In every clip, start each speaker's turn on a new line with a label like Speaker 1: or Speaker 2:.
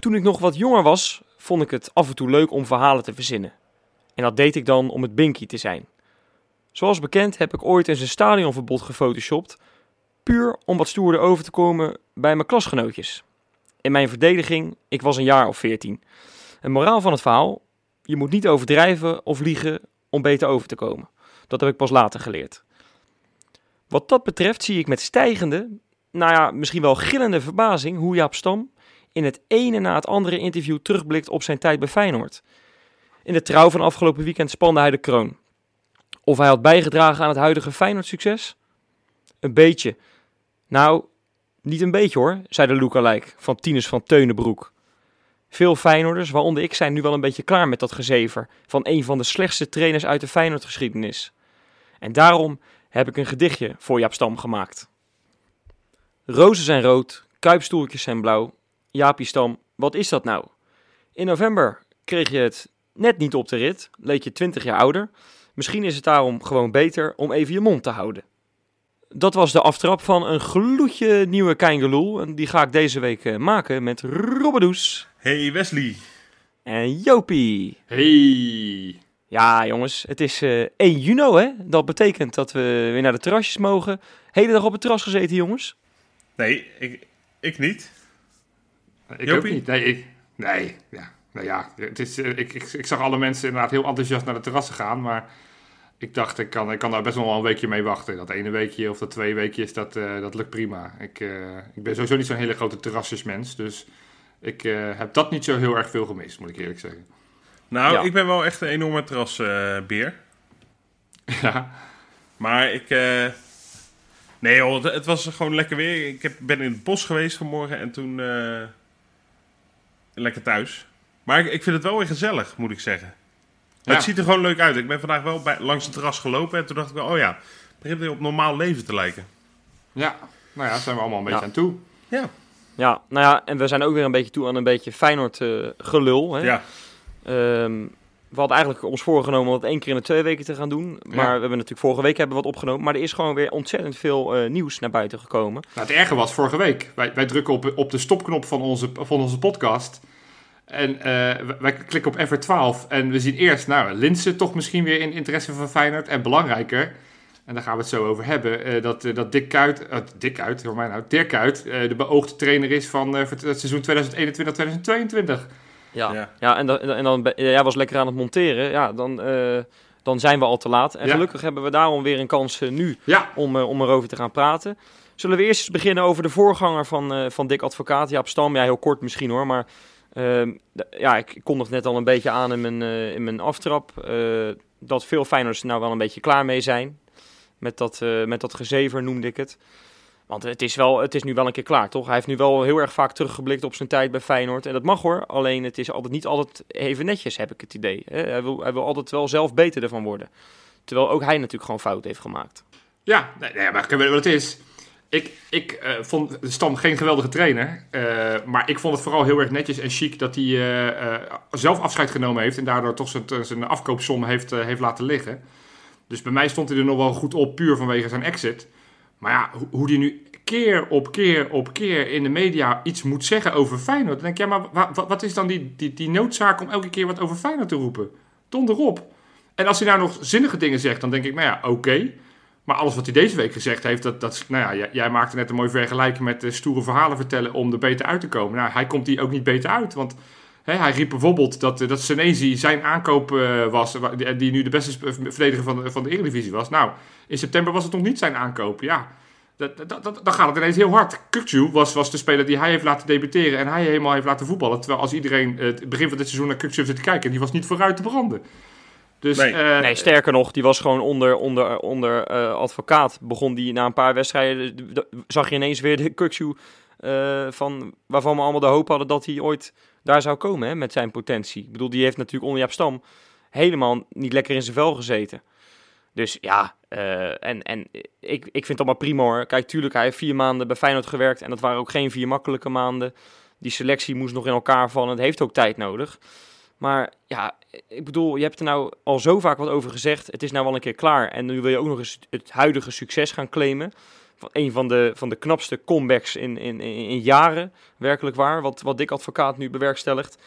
Speaker 1: Toen ik nog wat jonger was, vond ik het af en toe leuk om verhalen te verzinnen. En dat deed ik dan om het binky te zijn. Zoals bekend heb ik ooit eens een stadionverbod gefotoshopt, puur om wat stoerder over te komen bij mijn klasgenootjes. In mijn verdediging, ik was een jaar of veertien. Een moraal van het verhaal, je moet niet overdrijven of liegen om beter over te komen. Dat heb ik pas later geleerd. Wat dat betreft zie ik met stijgende, nou ja, misschien wel gillende verbazing hoe Jaap Stam in het ene na het andere interview terugblikt op zijn tijd bij Feyenoord. In de trouw van afgelopen weekend spande hij de kroon. Of hij had bijgedragen aan het huidige Feyenoord-succes? Een beetje. Nou, niet een beetje hoor, zei de lookalike van Tinus van Teunenbroek. Veel Feyenoorders, waaronder ik, zijn nu wel een beetje klaar met dat gezever van een van de slechtste trainers uit de Feyenoord-geschiedenis. En daarom heb ik een gedichtje voor Jaap Stam gemaakt. Rozen zijn rood, kuipstoeltjes zijn blauw. Jaapie Stam, wat is dat nou? In november kreeg je het net niet op de rit, leek je 20 jaar ouder. Misschien is het daarom gewoon beter om even je mond te houden. Dat was de aftrap van een gloedje nieuwe Keingeloel. En die ga ik deze week eh, maken met Robbedoes
Speaker 2: Hey Wesley.
Speaker 1: en Jopie.
Speaker 3: Hey.
Speaker 1: Ja, jongens, het is eh 1 juni, hè? Dat betekent dat we weer naar de terrasjes mogen. Hele dag op het terras gezeten, jongens.
Speaker 2: Nee, ik, ik niet.
Speaker 3: Ik
Speaker 2: Jopie?
Speaker 3: ook niet. Nee, ik, nee, ja. Nou ja, het is, eh, ik, ik, ik zag alle mensen inderdaad heel enthousiast naar de terrassen gaan, maar ik dacht, ik kan, ik kan daar best wel een weekje mee wachten. Dat ene weekje of dat twee weekjes, dat, eh, dat lukt prima. Ik, eh, ik ben sowieso niet zo'n hele grote terrasjesmens, dus ik eh, heb dat niet zo heel erg veel gemist, moet ik eerlijk zeggen.
Speaker 2: Nou,
Speaker 1: Ja.
Speaker 2: ik ben wel echt een enorme terrasbeer.
Speaker 3: Ja,
Speaker 2: maar ik... eh, Nee joh, het, het was gewoon lekker weer. Ik heb, ben in het bos geweest vanmorgen en toen... Lekker thuis. Maar ik, ik vind het wel weer gezellig, moet ik zeggen.
Speaker 3: Ja.
Speaker 2: Het ziet er gewoon leuk uit. Ik ben vandaag wel bij, langs het terras gelopen en toen dacht ik wel... Oh ja, het begint weer op normaal leven te lijken.
Speaker 3: ja. nou ja, daar zijn we allemaal een beetje
Speaker 1: Ja.
Speaker 3: aan toe.
Speaker 2: Ja.
Speaker 1: Ja, nou ja, en we zijn ook weer een beetje toe aan een beetje Feyenoord eh, gelul. Hè?
Speaker 2: Ja.
Speaker 1: Ehm, we hadden eigenlijk ons voorgenomen om dat één keer in de twee weken te gaan doen. Maar we hebben natuurlijk vorige week hebben wat opgenomen. Maar er is gewoon weer ontzettend veel eh, nieuws naar buiten gekomen.
Speaker 3: Nou, het erge was vorige week. Wij, wij drukken op, op de stopknop van onze, van onze podcast. En eh, wij klikken op F12 en we zien eerst, nou, Linse toch misschien weer in interesse van Feyenoord. En belangrijker, en daar gaan we het zo over hebben, eh, dat, dat Dick Kuit, Dick Kuit, hoor mij nou, Dirk Kuit, de beoogde trainer is van het seizoen 2021-2022.
Speaker 1: Ja,
Speaker 2: Ja.
Speaker 1: ja. en, dan, en dan ben- jij was lekker aan het monteren. Ja, dan, eh, dan zijn we al te laat. En
Speaker 3: Ja.
Speaker 1: gelukkig hebben we daarom weer een kans eh, nu
Speaker 3: Ja,
Speaker 1: om, eh, om erover te gaan praten. Zullen we eerst eens beginnen over de voorganger van, van Dick Advocaat, Jaap Stam. Ja, heel kort misschien hoor, maar ehm, ja, ik kondig net al een beetje aan in mijn, in mijn aftrap dat veel Feyenoorders er nou wel een beetje klaar mee zijn. Met dat, met dat gezever noemde ik het. Want het is, wel, het is nu wel een keer klaar, toch? Hij heeft nu wel heel erg vaak teruggeblikt op zijn tijd bij Feyenoord. En dat mag hoor, alleen het is altijd, niet altijd even netjes, heb ik het idee. Hij wil, hij wil altijd wel zelf beter ervan worden. Terwijl ook hij natuurlijk gewoon fout heeft gemaakt.
Speaker 3: Ja, nee, maar ik weet wat het is. Ik, ik eh, vond Stam geen geweldige trainer. eh, maar ik vond het vooral heel erg netjes en chic dat hij eh, zelf afscheid genomen heeft. En daardoor toch zijn, zijn afkoopsom heeft, heeft laten liggen. Dus bij mij stond hij er nog wel goed op, puur vanwege zijn exit. Maar ja, ho- hoe hij nu keer op keer op keer in de media iets moet zeggen over Feyenoord. Dan denk ik, ja, maar wa- wa- wat is dan die, die, die noodzaak om elke keer wat over Feyenoord te roepen? Donder op. En als hij nou nog zinnige dingen zegt, dan denk ik, nou ja, oké. Maar alles wat hij deze week gezegd heeft, dat, dat, nou ja, jij, jij maakte net een mooi vergelijking met stoere verhalen vertellen om er beter uit te komen. Nou, hij komt hier ook niet beter uit, want hij riep bijvoorbeeld dat, eh, dat Senezi zijn aankoop eh, was, wa- die, die nu de beste sp- verdediger van de, van de Eredivisie was. Nou, in september was het nog niet zijn aankoop, ja. Dat, dat, dat, dan gaat het ineens heel hard. Kukcu was, was de speler die hij heeft laten debuteren en hij helemaal heeft laten voetballen. Terwijl als iedereen eh, het begin van dit seizoen naar Kukcu zit te kijken, die was niet vooruit te branden. Dus,
Speaker 2: Nee.
Speaker 3: eh,
Speaker 1: Nee, sterker nog, die was gewoon onder, onder, onder eh, advocaat. Begon die na een paar wedstrijden, zag je ineens weer de Kuksu eh, van, waarvan we allemaal de hoop hadden dat hij ooit daar zou komen hè, met zijn potentie. Ik bedoel, die heeft natuurlijk onder Jaap Stam helemaal niet lekker in zijn vel gezeten. Dus ja, eh, en, en ik, ik vind het allemaal prima hoor. Kijk, tuurlijk, hij heeft vier maanden bij Feyenoord gewerkt en dat waren ook geen vier makkelijke maanden. Die selectie moest nog in elkaar vallen. Het heeft ook tijd nodig. Maar ja, ik bedoel, je hebt er nou al zo vaak wat over gezegd. Het is nou wel een keer klaar. En nu wil je ook nog eens het huidige succes gaan claimen. Van een van de, van de knapste comebacks in, in, in, jaren. Werkelijk waar. Wat, wat Dick Advocaat nu bewerkstelligt.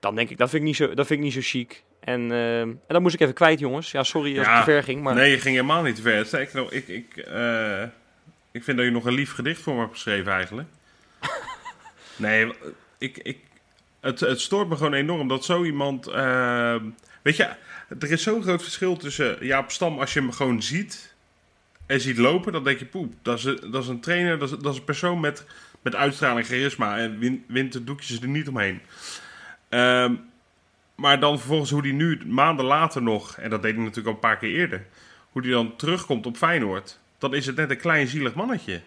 Speaker 1: Dan denk ik, dat vind ik niet zo, dat vind ik niet zo chic. En, eh, en dat moest ik even kwijt, jongens. Ja, sorry als
Speaker 2: Ja,
Speaker 1: het te ver ging. Maar
Speaker 2: Nee, je ging helemaal niet te ver. Nog, ik, ik, eh, ik vind dat je nog een lief gedicht voor me hebt geschreven eigenlijk. nee, ik, ik, het, het stoort me gewoon enorm dat zo iemand... eh, weet je, er is zo'n groot verschil tussen Jaap Stam als je hem gewoon ziet en ziet lopen. Dan denk je, poep, dat is, een- dat is een trainer, dat is, dat is een persoon met, met uitstraling, charisma en win, wint de doekjes er niet omheen. Ehm, maar dan vervolgens hoe die nu, maanden later nog, en dat deed hij natuurlijk al een paar keer eerder, hoe die dan terugkomt op Feyenoord, dan is het net een klein zielig mannetje.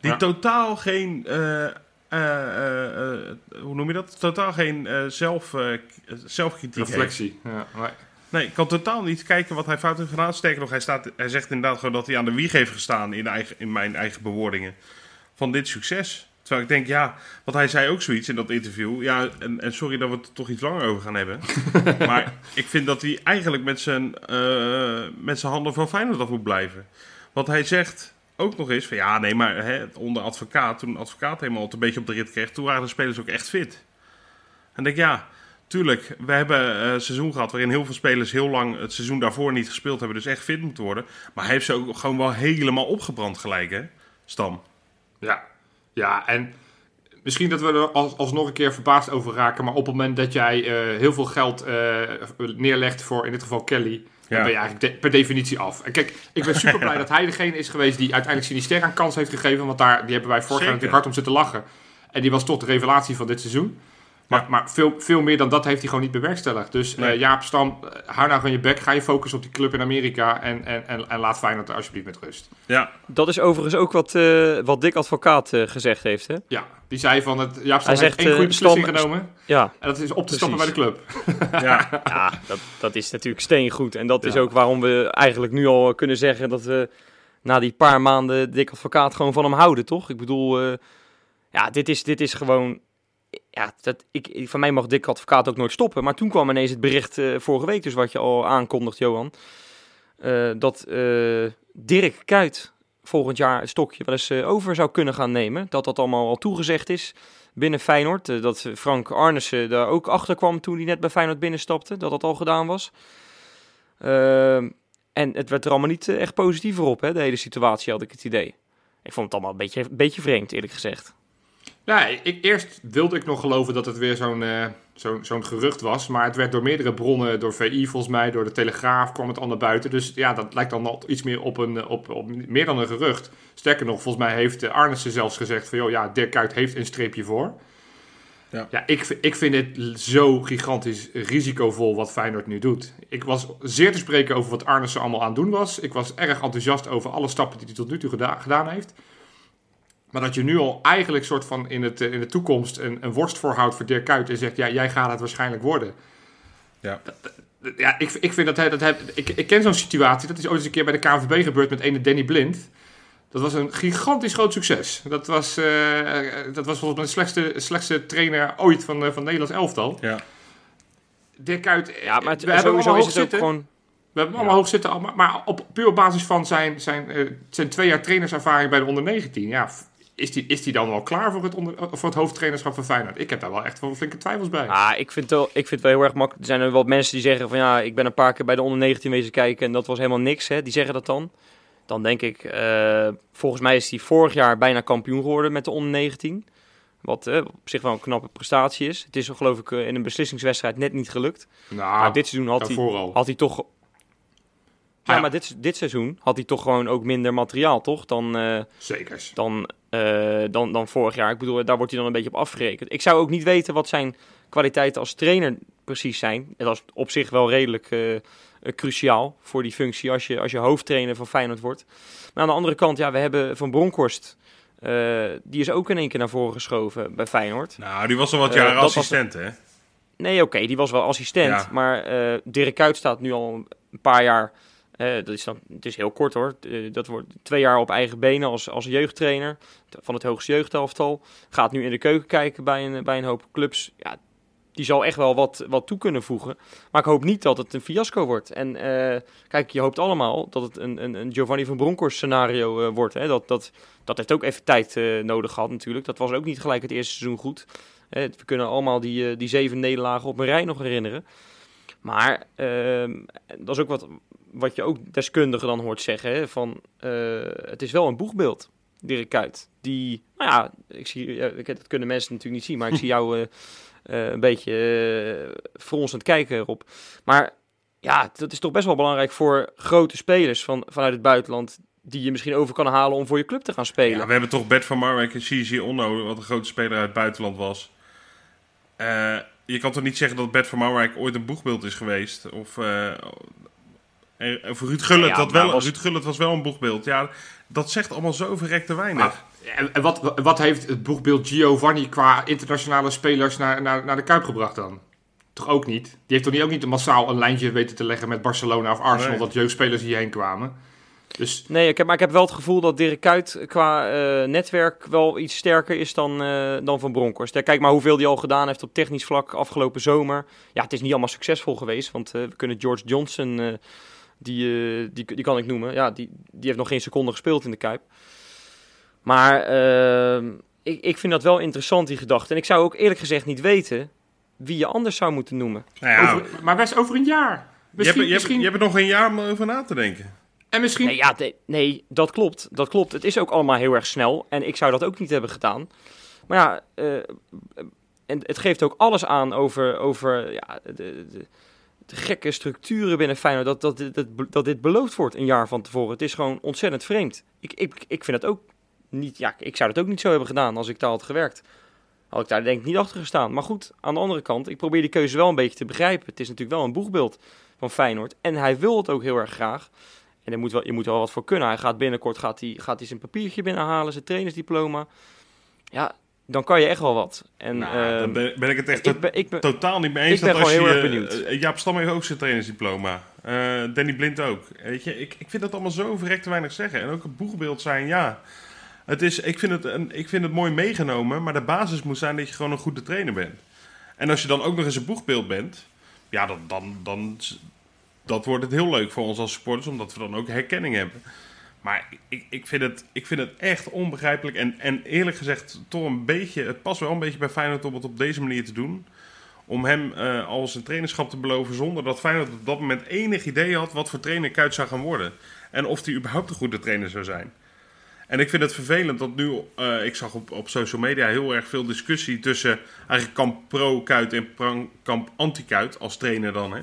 Speaker 2: Die
Speaker 3: Ja.
Speaker 2: totaal geen, eh, eh, eh, hoe noem je dat? Totaal geen zelf, zelfkritiek.
Speaker 3: Reflectie. Ja, maar-
Speaker 2: Nee, ik kan totaal niet kijken wat hij fout heeft gedaan. Sterker nog, hij, staat, hij zegt inderdaad gewoon dat hij aan de wieg heeft gestaan in, eigen, in mijn eigen bewoordingen van dit succes. Terwijl ik denk, ja, want hij zei ook zoiets in dat interview. Ja, en, en sorry dat we het er toch iets langer over gaan hebben. maar ik vind dat hij eigenlijk met zijn, eh, met zijn handen van Feyenoord af moet blijven. Want hij zegt ook nog eens van, ja, nee, maar hè, onder advocaat, toen advocaat helemaal het een beetje op de rit kreeg, toen waren de spelers ook echt fit. En ik denk, ja, tuurlijk, we hebben eh, een seizoen gehad waarin heel veel spelers heel lang het seizoen daarvoor niet gespeeld hebben, dus echt fit moeten worden. Maar hij heeft ze ook gewoon wel helemaal opgebrand gelijk, hè, Stam.
Speaker 3: Ja, ja en misschien dat we er als, alsnog een keer verbaasd over raken. Maar op het moment dat jij eh, heel veel geld eh, neerlegt voor in dit geval Kelly. Dan ben je eigenlijk de- per definitie af. En kijk, ik ben super blij dat hij degene is geweest die uiteindelijk Sinister een kans heeft gegeven. Want daar die hebben wij vorig jaar natuurlijk hard om zitten lachen. En die was toch de revelatie van dit seizoen. Maar, maar veel, veel meer dan dat heeft hij gewoon niet bewerkstelligd. Dus eh,
Speaker 2: Nee.
Speaker 3: Jaap Stam, eh, hou nou van je bek. Ga je focussen op die club in Amerika. En, en, en, en laat Feyenoord er alsjeblieft met rust.
Speaker 2: Ja,
Speaker 1: dat is overigens ook wat, eh, wat Dick Advocaat eh, gezegd heeft. Hè?
Speaker 3: Ja, die zei van het Jaap Stam
Speaker 1: Hij
Speaker 3: heeft
Speaker 1: zegt,
Speaker 3: één goede
Speaker 1: eh,
Speaker 3: beslissing
Speaker 1: Stam-
Speaker 3: genomen.
Speaker 1: Ja,
Speaker 3: En dat is op te stappen bij de club.
Speaker 2: ja.
Speaker 1: ja dat, dat is natuurlijk steengoed. En dat is ook waarom we eigenlijk nu al kunnen zeggen dat we na die paar maanden Dick Advocaat gewoon van hem houden, toch? Ik bedoel, eh, ja, dit is, dit is gewoon... Ja, dat, ik, van mij mag Dick Advocaat ook nooit stoppen. Maar toen kwam ineens het bericht eh, vorige week, dus wat je al aankondigt, Johan. eh, dat eh, Dirk Kuyt volgend jaar het stokje wel eens over zou kunnen gaan nemen. Dat dat allemaal al toegezegd is binnen Feyenoord. Dat Frank Arnissen daar ook achter kwam toen hij net bij Feyenoord binnenstapte. Dat dat al gedaan was. Ehm, en het werd er allemaal niet echt positiever op, hè, de hele situatie, had ik het idee. Ik vond het allemaal een beetje, een beetje vreemd, eerlijk gezegd.
Speaker 3: Ja, ik, eerst wilde ik nog geloven dat het weer zo'n eh, zo'n gerucht was. Maar het werd door meerdere bronnen, door VI volgens mij, door de Telegraaf kwam het al naar buiten. Dus ja, dat lijkt dan al iets meer op, een, eh, op, op meer dan een gerucht. Sterker nog, volgens mij heeft eh, Arnissen zelfs gezegd van... joh, ja, Dirk Kuyt heeft een streepje voor.
Speaker 2: Ja.
Speaker 3: Ja, ik, vind- ik vind het zo gigantisch risicovol wat Feyenoord nu doet. Ik was zeer te spreken over wat Arnissen allemaal aan het doen was. Ik was erg enthousiast over alle stappen die hij tot nu toe geda- gedaan heeft. Maar dat je nu al eigenlijk soort van in, het, eh, in de toekomst een, een worst voorhoudt voor Dirk Kuyt en zegt, ja, jij gaat het waarschijnlijk worden.
Speaker 2: Ja.
Speaker 3: Ja, ik, ik vind dat hij, dat hij ik, ik ken zo'n situatie, dat is ooit eens een keer bij de KNVB gebeurd met ene Danny Blind. Dat was een gigantisch groot succes. Dat was, eh, dat was volgens mij de slechtste, slechtste trainer ooit van, eh, van Nederlands elftal.
Speaker 2: Ja.
Speaker 3: Dirk Kuyt,
Speaker 1: Ja, maar het,
Speaker 3: we hebben hem
Speaker 1: sowieso
Speaker 3: allemaal hoog zitten.
Speaker 1: gewoon...
Speaker 3: We hebben hem allemaal hoog zitten, maar, maar op, puur op basis van zijn, zijn, eh, zijn twee jaar trainerservaring bij de onder 19. Ja, is die, is die dan wel klaar voor het, onder, voor het hoofdtrainerschap van Feyenoord? Ik heb daar wel echt wel flinke twijfels bij.
Speaker 1: Ah, ik vind, het wel, ik vind het wel heel erg makkelijk. Er zijn er wel mensen die zeggen van ja, ik ben een paar keer bij de onder 19 wezen kijken en dat was helemaal niks. Hè. Die zeggen dat dan. Dan denk ik, eh, volgens mij is hij vorig jaar bijna kampioen geworden met de onder 19. Wat eh, op zich wel een knappe prestatie is. Het is geloof ik eh, in een beslissingswedstrijd net niet gelukt.
Speaker 3: nou,
Speaker 1: maar dit seizoen had hij, had hij toch... Ja,
Speaker 3: ja.
Speaker 1: maar dit, dit seizoen had hij toch gewoon ook minder materiaal, toch? Dan, eh,
Speaker 3: Zekers.
Speaker 1: dan, eh, dan, dan vorig jaar. Ik bedoel, daar wordt hij dan een beetje op afgerekend. Ik zou ook niet weten wat zijn kwaliteiten als trainer precies zijn. Dat is op zich wel redelijk eh, eh, cruciaal voor die functie als je, als je hoofdtrainer van Feyenoord wordt. Maar aan de andere kant, ja, we hebben Van Bronckhorst eh, die is ook in één keer naar voren geschoven bij Feyenoord.
Speaker 2: Nou, die was al wat
Speaker 1: Eh,
Speaker 2: jaren
Speaker 1: was
Speaker 2: assistent, hè?
Speaker 1: Nee, oké, die was wel assistent.
Speaker 2: Ja.
Speaker 1: Maar eh Dirk Kuyt staat nu al een paar jaar. Dat is dan, het is heel kort hoor. Eh, dat wordt twee jaar op eigen benen als, als jeugdtrainer van het hoogste jeugdelftal. Gaat nu in de keuken kijken bij een, bij een hoop clubs. Ja, die zal echt wel wat, wat toe kunnen voegen. Maar ik hoop niet dat het een fiasco wordt. En eh, kijk, je hoopt allemaal dat het een, een, een Giovanni van Bronckhorst scenario eh, wordt. Hè? Dat, dat, dat heeft ook even tijd nodig gehad natuurlijk. Dat was ook niet gelijk het eerste seizoen goed. We kunnen allemaal die, die zeven nederlagen op een rij nog herinneren. Maar ehm, dat is ook wat, wat je ook deskundigen dan hoort zeggen. Hè, van, eh, het is wel een boegbeeld, Dirk Kuyt. Die, nou ja, ik zie, ja, ik- dat kunnen mensen natuurlijk niet zien, maar ik zie jou eh, eh, een beetje uh, fronsend kijken erop. Maar ja, dat is toch best wel belangrijk voor grote spelers van, vanuit het buitenland... die je misschien over kan halen om voor je club te gaan spelen.
Speaker 2: Ja, we hebben toch Bert van Marwijk en Gigi Onno, wat een grote speler uit het buitenland was. Eh, je kan toch niet zeggen dat Bert van Marwijk ooit een boegbeeld is geweest? Of, eh en- en voor Ruud Gullit,
Speaker 1: Ja,
Speaker 2: dat wel,
Speaker 1: was-
Speaker 2: Ruud Gullit was wel een boegbeeld. Ja, dat zegt allemaal zo verrekt te weinig.
Speaker 3: Maar, en en wat, wat heeft het boegbeeld Giovanni qua internationale spelers naar, naar, naar de Kuip gebracht dan? Toch ook niet? Die heeft toch niet, ook niet massaal een lijntje weten te leggen met Barcelona of Arsenal,
Speaker 2: Nee.
Speaker 3: dat jeugdspelers hierheen kwamen. Dus
Speaker 1: Nee, ik heb, maar ik heb wel het gevoel dat Dirk Kuyt qua eh, netwerk wel iets sterker is dan, eh, dan Van Bronckhorst. Kijk maar hoeveel hij al gedaan heeft op technisch vlak afgelopen zomer. Ja, het is niet allemaal succesvol geweest, want eh, we kunnen George Johnson, eh, die, eh, die, die kan ik noemen. Ja, die, die heeft nog geen seconde gespeeld in de Kuip. Maar ehm, ik, ik vind dat wel interessant, die gedachte. En ik zou ook eerlijk gezegd niet weten wie je anders zou moeten noemen.
Speaker 2: nou ja,
Speaker 3: over, maar Wes, over een jaar.
Speaker 2: je, hebt,
Speaker 3: Misschien,
Speaker 2: je, hebt,
Speaker 3: misschien,
Speaker 2: je hebt er nog een jaar om over na te denken.
Speaker 3: en misschien
Speaker 1: Nee, ja, nee, nee, dat klopt. Dat klopt. Het is ook allemaal heel erg snel. En ik zou dat ook niet hebben gedaan. Maar ja, eh, en het geeft ook alles aan over, over ja, de, de gekke structuren binnen Feyenoord. Dat, dat, dat, dat dit beloofd wordt een jaar van tevoren. Het is gewoon ontzettend vreemd. Ik, ik, ik vind het ook niet... Ja, ik zou het ook niet zo hebben gedaan als ik daar had gewerkt. Had ik daar denk ik niet achter gestaan. Maar goed, aan de andere kant, ik probeer die keuze wel een beetje te begrijpen. Het is natuurlijk wel een boegbeeld van Feyenoord. En hij wil het ook heel erg graag. En er moet wel, je moet er wel wat voor kunnen. Hij gaat binnenkort gaat hij, gaat hij zijn papiertje binnenhalen, zijn trainersdiploma. Ja, dan kan je echt wel wat. En
Speaker 2: Nou,
Speaker 1: ehm,
Speaker 2: dan ben, ben ik het echt
Speaker 1: ik ben, ik ben,
Speaker 2: totaal niet mee eens.
Speaker 1: ik ben
Speaker 2: dat als
Speaker 1: gewoon
Speaker 2: je,
Speaker 1: heel erg
Speaker 2: eh,
Speaker 1: benieuwd.
Speaker 2: eh, Jaap Stam heeft ook zijn trainersdiploma. Eh, Danny Blind ook. Weet je, ik, ik vind dat allemaal zo verrekt te weinig zeggen. En ook het boegbeeld zijn, ja. Het is, ik, vind het een, ik vind het mooi meegenomen, maar de basis moet zijn dat je gewoon een goede trainer bent. En als je dan ook nog eens een boegbeeld bent, ja, dan, dan, dan dat wordt het heel leuk voor ons als supporters, omdat we dan ook herkenning hebben. Maar ik, ik, vind, het, ik vind het echt onbegrijpelijk. En, en eerlijk gezegd, toch een beetje. Het past wel een beetje bij Feyenoord om het op deze manier te doen. Om hem eh als een trainerschap te beloven zonder dat Feyenoord op dat moment enig idee had wat voor trainer Kuyt zou gaan worden. En of hij überhaupt een goede trainer zou zijn. En ik vind het vervelend dat nu, eh, ik zag op, op social media heel erg veel discussie tussen eigenlijk kamp pro-Kuit en kamp anti-Kuit als trainer dan. Hè.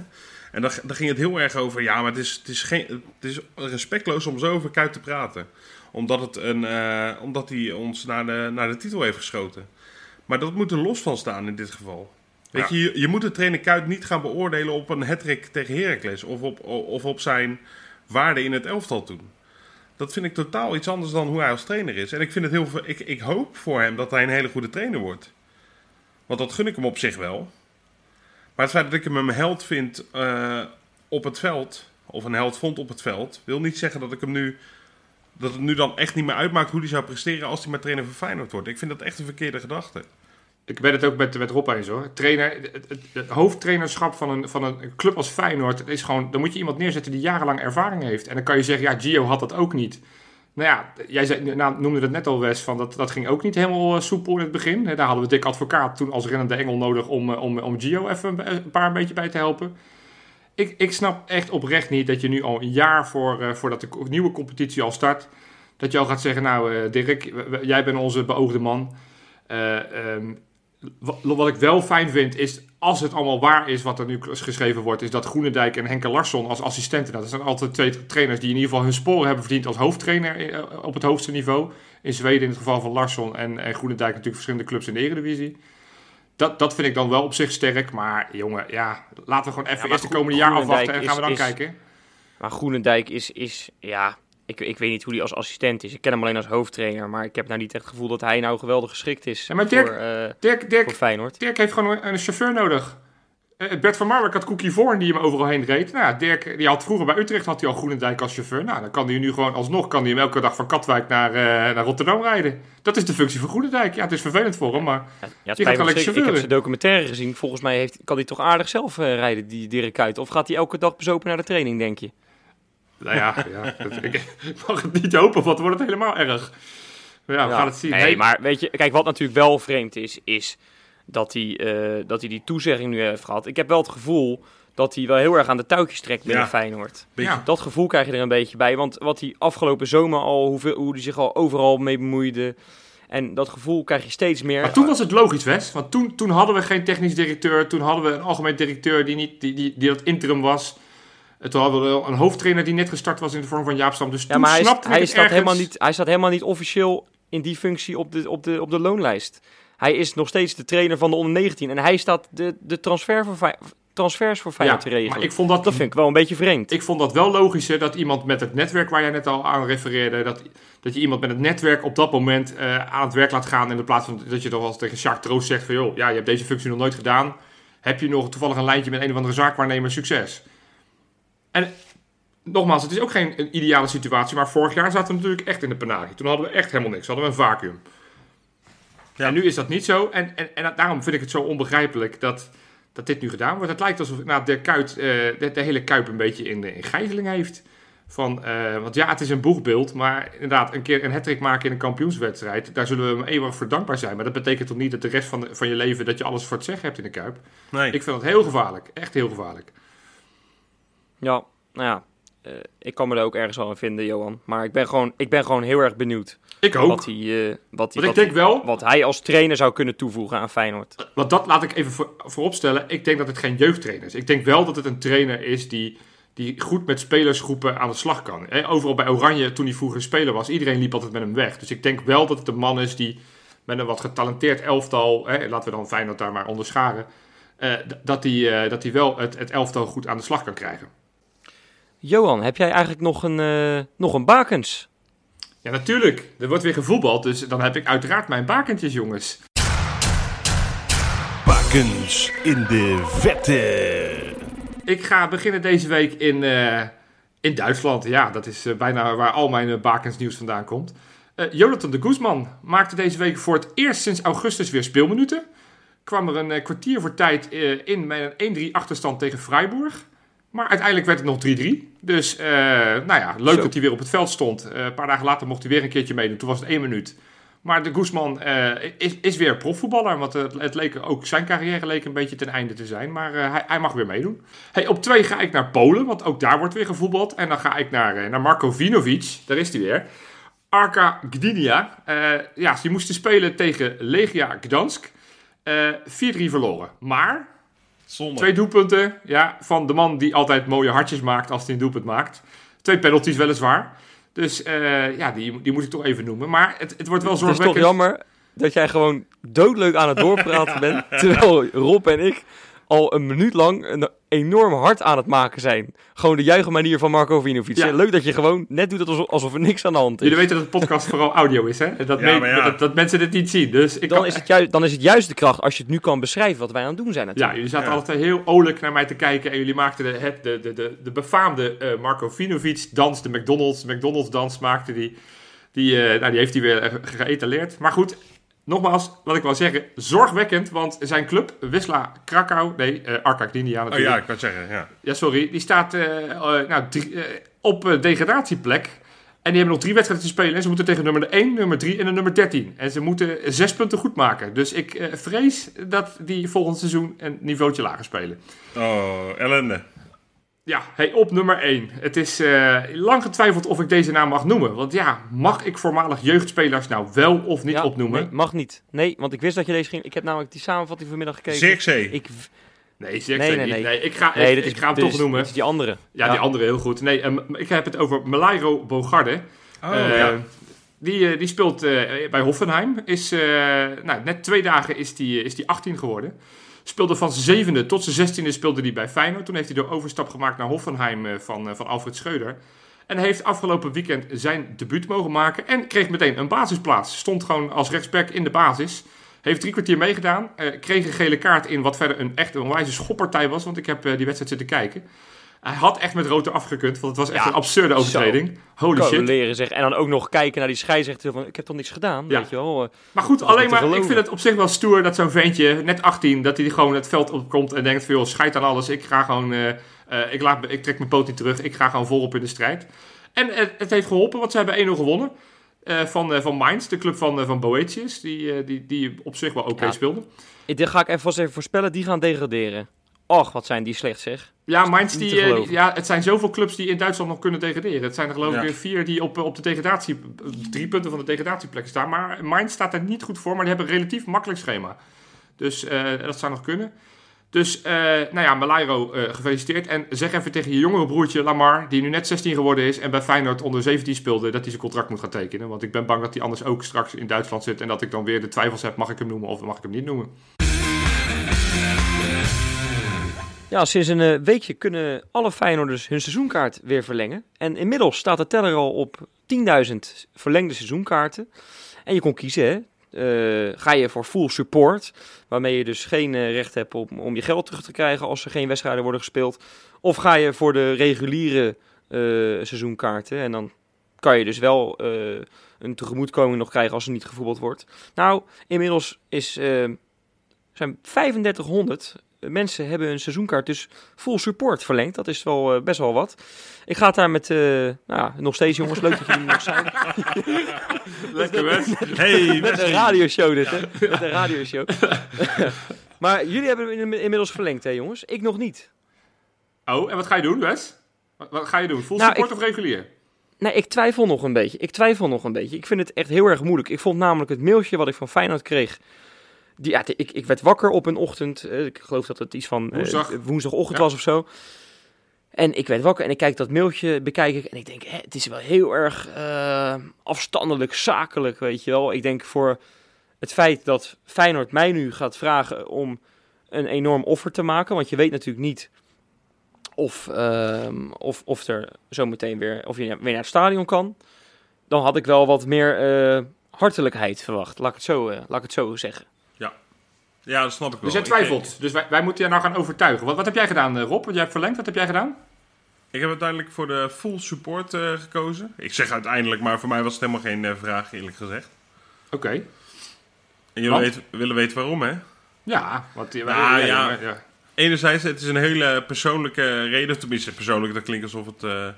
Speaker 2: En daar, daar ging het heel erg over, ja, maar het is, het is, geen, het is respectloos om zo over Kuit te praten. Omdat, het een, eh, omdat hij ons naar de, naar de titel heeft geschoten. Maar dat moet er los van staan in dit geval. Weet
Speaker 3: Ja.
Speaker 2: je, je, je moet de trainer Kuit niet gaan beoordelen op een hattrick tegen Heracles. Of op, of op zijn waarde in het elftal toen. Dat vind ik totaal iets anders dan hoe hij als trainer is. En ik, vind het heel, ik, ik hoop voor hem dat hij een hele goede trainer wordt. Want dat gun ik hem op zich wel. Maar het feit dat ik hem een held vind eh, op het veld, of een held vond op het veld, wil niet zeggen dat ik hem nu. Dat het nu dan echt niet meer uitmaakt hoe hij zou presteren als hij maar trainer van Feyenoord wordt. Ik vind dat echt een verkeerde gedachte.
Speaker 3: Ik ben het ook met, met Rob eens hoor. Trainer, het, het, hoofdtrainerschap van een, van een club als Feyenoord is gewoon. Dan moet je iemand neerzetten die jarenlang ervaring heeft. En dan kan je zeggen, ja, Gio had dat ook niet. Nou ja, jij zei, nou, noemde het net al, Wes, van dat, dat ging ook niet helemaal eh, soepel in het begin. Daar hadden we Dick Advocaat toen als rennende engel nodig om, eh, om, om Gio even een, paar een beetje bij te helpen. Ik, ik snap echt oprecht niet dat je nu al een jaar voor, eh, voordat de nieuwe competitie al start, dat je al gaat zeggen, nou eh, Dirk, jij bent onze beoogde man. Eh, ehm, wat, wat ik wel fijn vind is, als het allemaal waar is wat er nu geschreven wordt, is dat Groenendijk en Henke Larsson als assistenten, dat zijn altijd twee trainers die in ieder geval hun sporen hebben verdiend als hoofdtrainer eh, op het hoogste niveau. In Zweden in het geval van Larsson en, en Groenendijk natuurlijk verschillende clubs in de Eredivisie. Dat, dat vind ik dan wel op zich sterk, maar jongen, ja, laten we gewoon even eerst de komende jaar afwachten en gaan we dan
Speaker 1: is-
Speaker 3: kijken.
Speaker 1: Maar Groenendijk is, is, ja, ik, ik weet niet hoe hij als assistent is. Ik ken hem alleen als hoofdtrainer. Maar ik heb nou niet echt het gevoel dat hij nou geweldig geschikt is
Speaker 3: Ja, maar Dirk-
Speaker 1: voor, eh,
Speaker 3: Dirk,
Speaker 1: voor
Speaker 3: Dirk,
Speaker 1: Feyenoord.
Speaker 3: Dirk heeft gewoon een, een chauffeur nodig. Eh, Bert van Marwijk had Cookie Voorn die hem overal heen reed. Nou, ja, Dirk, die had vroeger bij Utrecht had hij al Groenendijk als chauffeur. Nou, dan kan hij nu gewoon alsnog kan hij hem elke dag van Katwijk naar, eh, naar Rotterdam rijden. Dat is de functie van Groenendijk. Ja, het is vervelend voor hem, maar
Speaker 1: Ja, het
Speaker 3: gaat
Speaker 1: ik heb zijn documentaire gezien. Volgens mij heeft, kan hij toch aardig zelf rijden, die Dirk Kuyt. Of gaat hij elke dag bezopen naar de training, denk je?
Speaker 3: Nou ja, ja dat- ik, ik mag het niet hopen, want dan wordt het helemaal erg. Maar ja, we
Speaker 1: Ja.
Speaker 3: gaan het zien.
Speaker 1: Nee,
Speaker 3: Hey,
Speaker 1: maar weet je, kijk, wat natuurlijk wel vreemd is, is dat hij, eh, dat hij die toezegging nu heeft gehad. Ik heb wel het gevoel dat hij wel heel erg aan de touwtjes trekt binnen
Speaker 2: Ja.
Speaker 1: Feyenoord.
Speaker 3: Ja.
Speaker 1: Dat gevoel krijg je er een beetje bij. Want wat hij afgelopen zomer al, hoeveel, hoe hij zich al overal mee bemoeide. En dat gevoel krijg je steeds meer.
Speaker 3: Maar toen was het logisch, Wes. Want toen, toen hadden we geen technisch directeur. Toen hadden we een algemeen directeur die, niet, die, die, die dat interim was. En toen hadden we wel een hoofdtrainer die net gestart was in de vorm van Jaap Stam. Dus
Speaker 1: ja,
Speaker 3: toen
Speaker 1: maar hij, is-
Speaker 3: snapte
Speaker 1: hij,
Speaker 3: het
Speaker 1: staat
Speaker 3: ergens.
Speaker 1: helemaal niet, hij staat helemaal niet officieel in die functie op de, op de, op de loonlijst. Hij is nog steeds de trainer van de onder 19. En hij staat de, de transfer voor, transfers voor
Speaker 3: Ja,
Speaker 1: Feyenoord te regelen.
Speaker 3: maar ik vond dat,
Speaker 1: Dat vind ik wel een beetje vreemd.
Speaker 3: ik vond dat wel logischer dat iemand met het netwerk waar jij net al aan refereerde. Dat, dat je iemand met het netwerk op dat moment eh, aan het werk laat gaan. In de plaats van dat je toch wel eens tegen Jacques Troost zegt van joh, ja, je hebt deze functie nog nooit gedaan. Heb je nog toevallig een lijntje met een of andere zaakwaarnemer? Succes. En nogmaals, het is ook geen een ideale situatie. Maar vorig jaar zaten we natuurlijk echt in de penarie. Toen hadden we echt helemaal niks. Hadden we een vacuüm.
Speaker 2: Ja.
Speaker 3: En nu is dat niet zo. En, en, en daarom vind ik het zo onbegrijpelijk dat, dat dit nu gedaan wordt. Het lijkt alsof nou, de, kuit, eh, de, de hele Kuip een beetje in, in gijzeling heeft. Van, eh, want ja, het is een boegbeeld. Maar inderdaad, een keer een hattrick maken in een kampioenswedstrijd. Daar zullen we hem eeuwig voor dankbaar zijn. Maar dat betekent toch niet dat de rest van, de- van je leven... dat je alles voor het zeggen hebt in de Kuip.
Speaker 2: Nee.
Speaker 3: Ik vind dat heel gevaarlijk. Echt heel gevaarlijk.
Speaker 1: Ja, nou ja. eh, ik kan me er ook ergens wel in vinden, Johan. Maar ik ben gewoon, ik ben gewoon heel erg benieuwd
Speaker 3: Ik ook.
Speaker 1: wat hij, eh, wat, hij,
Speaker 3: Want ik
Speaker 1: wat,
Speaker 3: denk
Speaker 1: hij,
Speaker 3: wel...
Speaker 1: wat hij als trainer zou kunnen toevoegen aan Feyenoord.
Speaker 3: Want dat laat ik even voor, vooropstellen. Ik denk dat het geen jeugdtrainer is. Ik denk wel dat het een trainer is die, die goed met spelersgroepen aan de slag kan. Hè, overal bij Oranje, toen hij vroeger speler was, iedereen liep altijd met hem weg. Dus ik denk wel dat het een man is die met een wat getalenteerd elftal, hè, laten we dan Feyenoord daar maar onderscharen, eh, dat hij dat hij wel het, het elftal goed aan de slag kan krijgen.
Speaker 1: Johan, heb jij eigenlijk nog een, eh, nog een bakens?
Speaker 3: Ja, natuurlijk. Er wordt weer gevoetbald, dus dan heb ik uiteraard mijn bakentjes, jongens.
Speaker 4: Bakens in de vette.
Speaker 3: Ik ga beginnen deze week in, eh, in Duitsland. Ja, dat is eh, bijna waar al mijn uh, bakensnieuws vandaan komt. Eh, Jonathan de Guzman maakte deze week voor het eerst sinds augustus weer speelminuten. Kwam er een kwartier voor tijd eh, in met een 1-3 achterstand tegen Freiburg. Maar uiteindelijk werd het nog 3-3. Dus eh, nou ja, leuk
Speaker 1: Zo.
Speaker 3: dat hij weer op het veld stond. Eh, een paar dagen later mocht hij weer een keertje meedoen. Toen was het één minuut. Maar de Guzman eh, is, is weer profvoetballer. Want het, het leek ook zijn carrière leek een beetje ten einde te zijn. Maar hij, hij mag weer meedoen. Hey, op twee ga ik naar Polen. Want ook daar wordt weer gevoetbald. En dan ga ik naar, naar Marko Vinovic. Daar is hij weer. Arka Gdynia. Ja, ze moesten spelen tegen Legia Gdansk. Eh 4-3 verloren. Maar
Speaker 2: Zonde.
Speaker 3: Twee doelpunten ja, van de man die altijd mooie hartjes maakt als hij een doelpunt maakt. Twee penalties weliswaar. Dus eh, ja, die, die moet ik toch even noemen. Maar het, het wordt wel
Speaker 1: Het is toch
Speaker 3: zorgwekkend.
Speaker 1: jammer dat jij gewoon doodleuk aan het doorpraten bent. Terwijl Rob en ik al een minuut lang een enorm hard aan het maken zijn. Gewoon de juichenmanier van Marco Vinovic.
Speaker 3: Ja.
Speaker 1: Leuk dat je gewoon net doet alsof, alsof er niks aan de hand is.
Speaker 3: Jullie weten dat de podcast vooral audio is, hè? En Dat,
Speaker 2: Ja, ja.
Speaker 3: dat, dat mensen dit niet zien. Dus ik
Speaker 1: Dan
Speaker 3: kan-
Speaker 1: is, het juist, dan is het juist de kracht als je het nu kan beschrijven wat wij aan het doen zijn
Speaker 3: Ja,
Speaker 1: natuurlijk.
Speaker 3: jullie zaten
Speaker 2: Ja.
Speaker 3: twee heel olijk naar mij te kijken. En jullie maakten de, de, de, de, de befaamde eh, Marco Vinovic dans, de McDonald's, McDonald's dans maakte die. Die, eh, nou, die heeft hij weer geëtaleerd. Maar goed, nogmaals, wat ik wil zeggen, zorgwekkend. Want zijn club, Wisla Krakau, nee, eh Arka Gdynia
Speaker 2: Oh
Speaker 3: natuurlijk.
Speaker 2: ja, ik het zeggen, ja.
Speaker 3: Ja, sorry. Die staat eh, eh, nou, drie- op degradatieplek. En die hebben nog drie wedstrijden te spelen. En ze moeten tegen nummer 1, nummer 3 en de nummer 13. En ze moeten zes punten goed maken. Dus ik vrees dat die volgend seizoen een niveautje lager spelen.
Speaker 2: Oh, ellende.
Speaker 3: Ja, hey, op nummer 1. Het is eh, lang getwijfeld of ik deze naam mag noemen. Want ja, mag ik voormalig jeugdspelers nou wel of niet
Speaker 1: Ja,
Speaker 3: opnoemen?
Speaker 1: Nee, mag niet. Nee, want ik wist dat je deze ging. Ik heb namelijk die samenvatting vanmiddag gekeken.
Speaker 2: Zirkzee.
Speaker 1: Ik,
Speaker 3: Nee, zeg
Speaker 1: Nee,
Speaker 3: nee,
Speaker 1: nee,
Speaker 3: niet.
Speaker 1: nee.
Speaker 3: Nee, ik ga,
Speaker 1: nee,
Speaker 3: ik,
Speaker 1: dit is,
Speaker 3: ik ga hem toch
Speaker 1: is-
Speaker 3: noemen.
Speaker 1: is die andere.
Speaker 3: Ja, die andere heel goed. Nee, ehm, ik heb het over Malairo Bogarde.
Speaker 2: Oh,
Speaker 3: Eh,
Speaker 2: ja.
Speaker 3: die, eh, die speelt eh, bij Hoffenheim. Is, eh, nou, net twee dagen is die, is die 18 geworden. Speelde van zijn zevende tot zijn zestiende speelde hij bij Feyenoord. Toen heeft hij de overstap gemaakt naar Hoffenheim eh, van, eh, van Alfred Schreuder. En heeft afgelopen weekend zijn debuut mogen maken. En kreeg meteen een basisplaats. Stond gewoon als rechtsback in de basis. Heeft drie kwartier meegedaan. eh, kreeg een gele kaart in, wat verder een echt een onwijze schoppartij was. Want ik heb die wedstrijd zitten kijken. Hij had echt met rood eraf gekund. Want het was echt
Speaker 1: Ja,
Speaker 3: een absurde overtreding. Holy shit.
Speaker 1: leren zeg. En dan ook nog kijken naar die scheidsrechter van, ik heb toch niks gedaan,
Speaker 3: Ja.
Speaker 1: weet je wel. Eh,
Speaker 3: Maar goed, alleen maar, ik vind het op zich wel stoer dat zo'n ventje, net 18, dat hij gewoon het veld opkomt en denkt veel scheid aan alles. Ik ga gewoon, eh, eh, ik, laat, ik trek mijn poot niet terug. Ik ga gewoon volop in de strijd. En het, het heeft geholpen, want ze hebben 1-0 gewonnen. van, eh, van Mainz, de club van, eh, van Boetius, die, die, die op zich wel oké
Speaker 1: Ja.
Speaker 3: speelde.
Speaker 1: ik- dit ga ik even vast even voorspellen, die gaan degraderen. Och, wat zijn die slecht zeg.
Speaker 3: Ja, Mainz, die, eh, ja, het zijn zoveel clubs die in Duitsland nog kunnen degraderen. Het zijn er geloof ik
Speaker 2: Ja.
Speaker 3: weer vier die op, op de degradatie, drie punten van de degradatieplek staan. Maar Mainz staat er niet goed voor, maar die hebben een relatief makkelijk schema. Dus eh, dat zou nog kunnen. Dus, eh, nou ja, Malairo, eh, gefeliciteerd. En zeg even tegen je jongere broertje Lamar, die nu net 16 geworden is en bij Feyenoord onder 17 speelde, dat hij zijn contract moet gaan tekenen. Want ik ben bang dat hij anders ook straks in Duitsland zit en dat ik dan weer de twijfels heb, mag ik hem noemen of mag ik hem niet noemen.
Speaker 1: Sinds een eh, weekje kunnen alle Feyenoorders hun seizoenkaart weer verlengen. En inmiddels staat de teller al op 10.000 verlengde seizoenkaarten. En je kon kiezen, hè. Eh, ga je voor full support, waarmee je dus geen eh, recht hebt om, je geld terug te krijgen als er geen wedstrijden worden gespeeld. Of ga je voor de reguliere seizoenkaarten en dan kan je dus wel een tegemoetkoming nog krijgen als er niet gevoetbald wordt. Nou, inmiddels is, zijn 3500 mensen hebben hun seizoenkaart dus full support verlengd. Dat is wel eh, best wel wat. Ik ga het daar met, eh, nou ja, nog steeds jongens, leuk dat jullie nog zijn.
Speaker 3: Lekker hè?
Speaker 2: Hey,
Speaker 1: Met een radioshow dit, hè? Met een radioshow. maar jullie hebben hem in- inmiddels verlengd, hè jongens? Ik nog niet.
Speaker 3: Oh, en wat ga je doen, Wes? Wat, wat ga je doen? Full
Speaker 1: Nou,
Speaker 3: support
Speaker 1: ik-
Speaker 3: of regulier?
Speaker 1: Nee, ik twijfel nog een beetje. Ik twijfel nog een beetje. Ik vind het echt heel erg moeilijk. Ik vond namelijk het mailtje wat ik van Feyenoord kreeg. Die, ja, ik, ik werd wakker op een ochtend. eh, ik geloof dat het iets van eh,
Speaker 3: Woensdag.
Speaker 1: woensdagochtend
Speaker 3: Ja.
Speaker 1: was of zo. En ik werd wakker en ik kijk dat mailtje, bekijk ik. En ik denk, hè, het is wel heel erg eh, afstandelijk, zakelijk, weet je wel. Ik denk voor het feit dat Feyenoord mij nu gaat vragen om een enorm offer te maken. Want je weet natuurlijk niet of, ehm, of, of er zometeen weer, of je weer naar het stadion kan. Dan had ik wel wat meer hartelijkheid verwacht. Laat ik het zo, laat ik het zo zeggen.
Speaker 2: Ja, dat snap ik wel.
Speaker 3: Dus jij
Speaker 2: Ik-
Speaker 3: twijfelt. Dus wij, wij moeten je nou gaan overtuigen. Wat, wat heb jij gedaan, eh, Rob? Want jij hebt verlengd. Wat heb jij gedaan?
Speaker 2: Ik heb uiteindelijk voor de full support eh, gekozen. Ik zeg uiteindelijk, maar voor mij was het helemaal geen eh, vraag, eerlijk gezegd.
Speaker 3: Oké.
Speaker 2: En jullie willen weten waarom, hè?
Speaker 3: Ja, want die,
Speaker 2: Nou,
Speaker 3: ja,
Speaker 2: ja.
Speaker 3: ja, ja.
Speaker 2: Enerzijds, het is een hele persoonlijke reden. Tenminste, persoonlijk, dat klinkt alsof het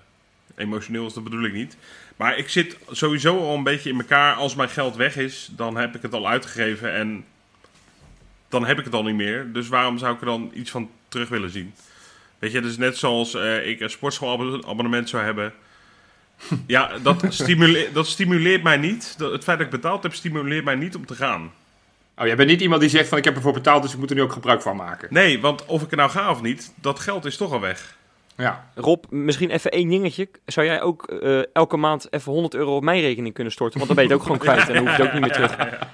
Speaker 2: emotioneel is, dat bedoel ik niet. Maar ik zit sowieso al een beetje in elkaar. Als mijn geld weg is, dan heb ik het al uitgegeven en dan heb ik het al niet meer. Dus waarom zou ik er dan iets van terug willen zien? Weet je, het is net zoals eh, ik een sportschoolabonnement zou hebben. Ja, dat, stimule dat stimuleert mij niet. Dat, het feit dat ik betaald heb, stimuleert mij niet om te gaan.
Speaker 3: Oh, jij bent niet iemand die zegt van ik heb ervoor betaald, dus ik moet er nu ook gebruik van maken.
Speaker 2: Nee, want of ik er nou ga of niet, dat geld is toch al weg.
Speaker 3: Ja.
Speaker 1: Rob, misschien even één dingetje. Zou jij ook eh, elke maand even 100 euro op mijn rekening kunnen storten? Want dan ben je het ook gewoon kwijt en dan hoef je het ook niet meer terug.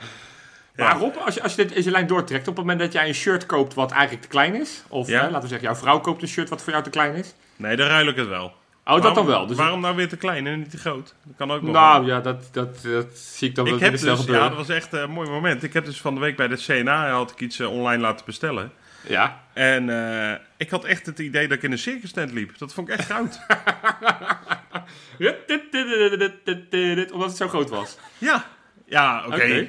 Speaker 3: Maar Rob, als je, als je dit in je lijn doortrekt, op het moment dat jij een shirt koopt wat eigenlijk te klein is, of hè, laten we zeggen, jouw vrouw koopt een shirt wat voor jou te klein is.
Speaker 2: Nee, dan ruil ik het wel.
Speaker 3: Oh, dat
Speaker 2: Waarom-
Speaker 3: dan wel. Dus
Speaker 2: waarom nou weer te klein en niet te groot? Dat kan ook nog.
Speaker 3: nou ja, dat, dat, dat zie ik dan wel
Speaker 2: dus,
Speaker 3: gebeuren.
Speaker 2: ja, dat was echt een mooi moment. Ik heb dus van de week bij de CNA had ik iets eh, online laten bestellen.
Speaker 3: Ja.
Speaker 2: En eh, ik had echt het idee dat ik in een circus tent liep. Dat vond ik echt goud.
Speaker 3: Omdat het zo groot was.
Speaker 2: ja, ja oké.
Speaker 3: Oké.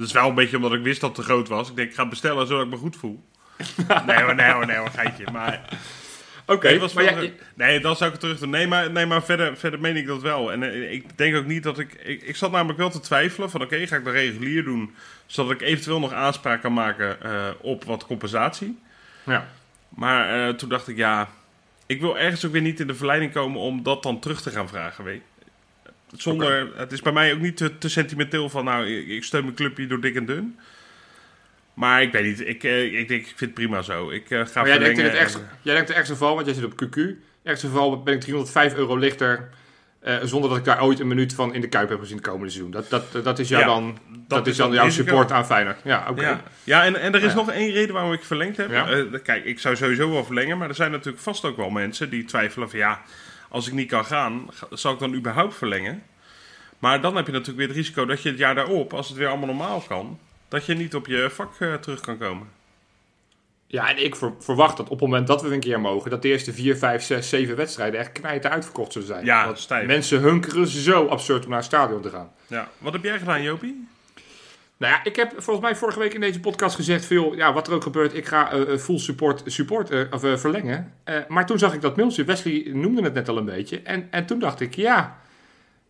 Speaker 2: Dat is wel een beetje omdat ik wist dat het te groot was. Ik denk, ik ga bestellen zodat ik me goed voel. nee hoor, nee hoor, nee hoor, geitje. Maar
Speaker 3: Oké,
Speaker 2: Nee,
Speaker 3: maar
Speaker 2: wel-
Speaker 3: jij-
Speaker 2: nee, dan zou ik het terug doen. Nee, maar, nee, maar verder, verder meen ik dat wel. En eh, ik denk ook niet dat ik, ik... Ik zat namelijk wel te twijfelen van... Oké, ga ik de regulier doen... Zodat ik eventueel nog aanspraak kan maken eh, op wat compensatie.
Speaker 3: ja.
Speaker 2: Maar eh, toen dacht ik, ja... Ik wil ergens ook weer niet in de verleiding komen om dat dan terug te gaan vragen. Weet Zonder... Het is bij mij ook niet te, te sentimenteel van... Nou, ik, steun mijn clubje door dik en dun. Maar ik weet niet. Ik, eh, ik denk, ik vind het prima zo. Ik eh, ga
Speaker 3: Maar jij denkt, in het ergste,
Speaker 2: en-
Speaker 3: jij denkt het ergste geval, want jij zit op QQ. Ergste geval ben ik 305 euro lichter. eh, zonder dat ik daar ooit een minuut van in de kuip heb gezien het komende seizoen. Dat, dat, dat is, jou
Speaker 2: Ja,
Speaker 3: dan, dat, is
Speaker 2: is
Speaker 3: dan jouw support aan Feyenoord. Ja, oké.
Speaker 2: Ja, ja en, en er is
Speaker 3: Ja.
Speaker 2: nog één reden waarom ik verlengd heb. Kijk, ik zou sowieso wel verlengen, maar er zijn natuurlijk vast ook wel mensen die twijfelen van ja, als ik niet kan gaan, ga- zal ik dan überhaupt verlengen? Maar dan heb je natuurlijk weer het risico dat je het jaar daarop, als het weer allemaal normaal kan, dat je niet op je vak eh, terug kan komen.
Speaker 3: Ja, en ik ver- verwacht dat op het moment dat we een keer mogen, dat de eerste 4, 5, 6, 7 wedstrijden echt knijten uitverkocht zullen zijn.
Speaker 2: Ja,
Speaker 3: Want
Speaker 2: stijf.
Speaker 3: mensen hunkeren zo absurd om naar het stadion te gaan.
Speaker 2: Ja. Wat heb jij gedaan, Jopie?
Speaker 3: Nou ja, ik heb volgens mij vorige week in deze podcast gezegd, veel, ja, wat er ook gebeurt, ik ga eh, full support, support eh, of, verlengen. Maar toen zag ik dat mailtje, Wesley noemde het net al een beetje. En, en toen dacht ik, ja,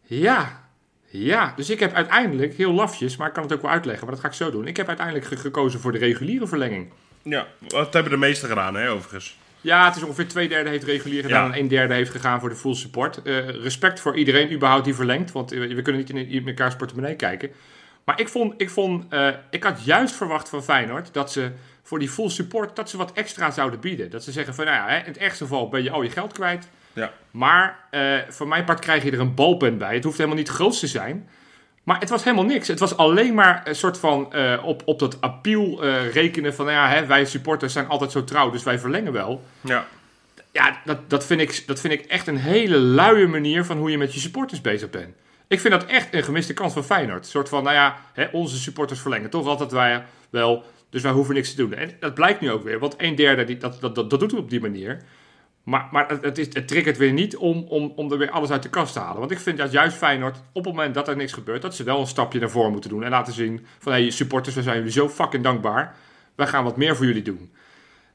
Speaker 3: ja, ja. Dus ik heb uiteindelijk, heel lafjes, maar ik kan het ook wel uitleggen, maar dat ga ik zo doen. Ik heb uiteindelijk ge- gekozen voor de reguliere verlenging.
Speaker 2: Ja, wat hebben de meesten gedaan, hè, overigens.
Speaker 3: Ja, het is ongeveer twee derde heeft regulier gedaan
Speaker 2: Ja.
Speaker 3: en een derde heeft gegaan voor de full support. Respect voor iedereen überhaupt die verlengt, want we kunnen niet in, in elkaars portemonnee kijken. Maar ik vond, ik vond, eh, ik had juist verwacht van Feyenoord dat ze voor die full support, dat ze wat extra zouden bieden. Dat ze zeggen van, nou ja, hè, in het ergste geval ben je al je geld kwijt.
Speaker 2: Ja.
Speaker 3: Maar eh voor mijn part krijg je er een balpen bij. Het hoeft helemaal niet groot te zijn. Maar het was helemaal niks. Het was alleen maar een soort van eh, op, op dat appeal rekenen van, nou ja, hè, wij supporters zijn altijd zo trouw, dus wij verlengen wel.
Speaker 2: Ja.
Speaker 3: Ja, dat, dat, vind ik, dat vind ik echt een hele luie manier van hoe je met je supporters bezig bent. Ik vind dat echt een gemiste kans van Feyenoord. Een soort van, nou ja, hè, onze supporters verlengen toch altijd wij wel, dus wij hoeven niks te doen. En dat blijkt nu ook weer, want een derde, die, dat, dat, dat, dat doet het op die manier. Maar, maar het, is, het triggert weer niet om, om, om er weer alles uit de kast te halen. Want ik vind dat juist Feyenoord, op het moment dat er niks gebeurt, dat ze wel een stapje naar voren moeten doen. En laten zien van, hé hey, supporters, we zijn jullie zo fucking dankbaar. Wij gaan wat meer voor jullie doen.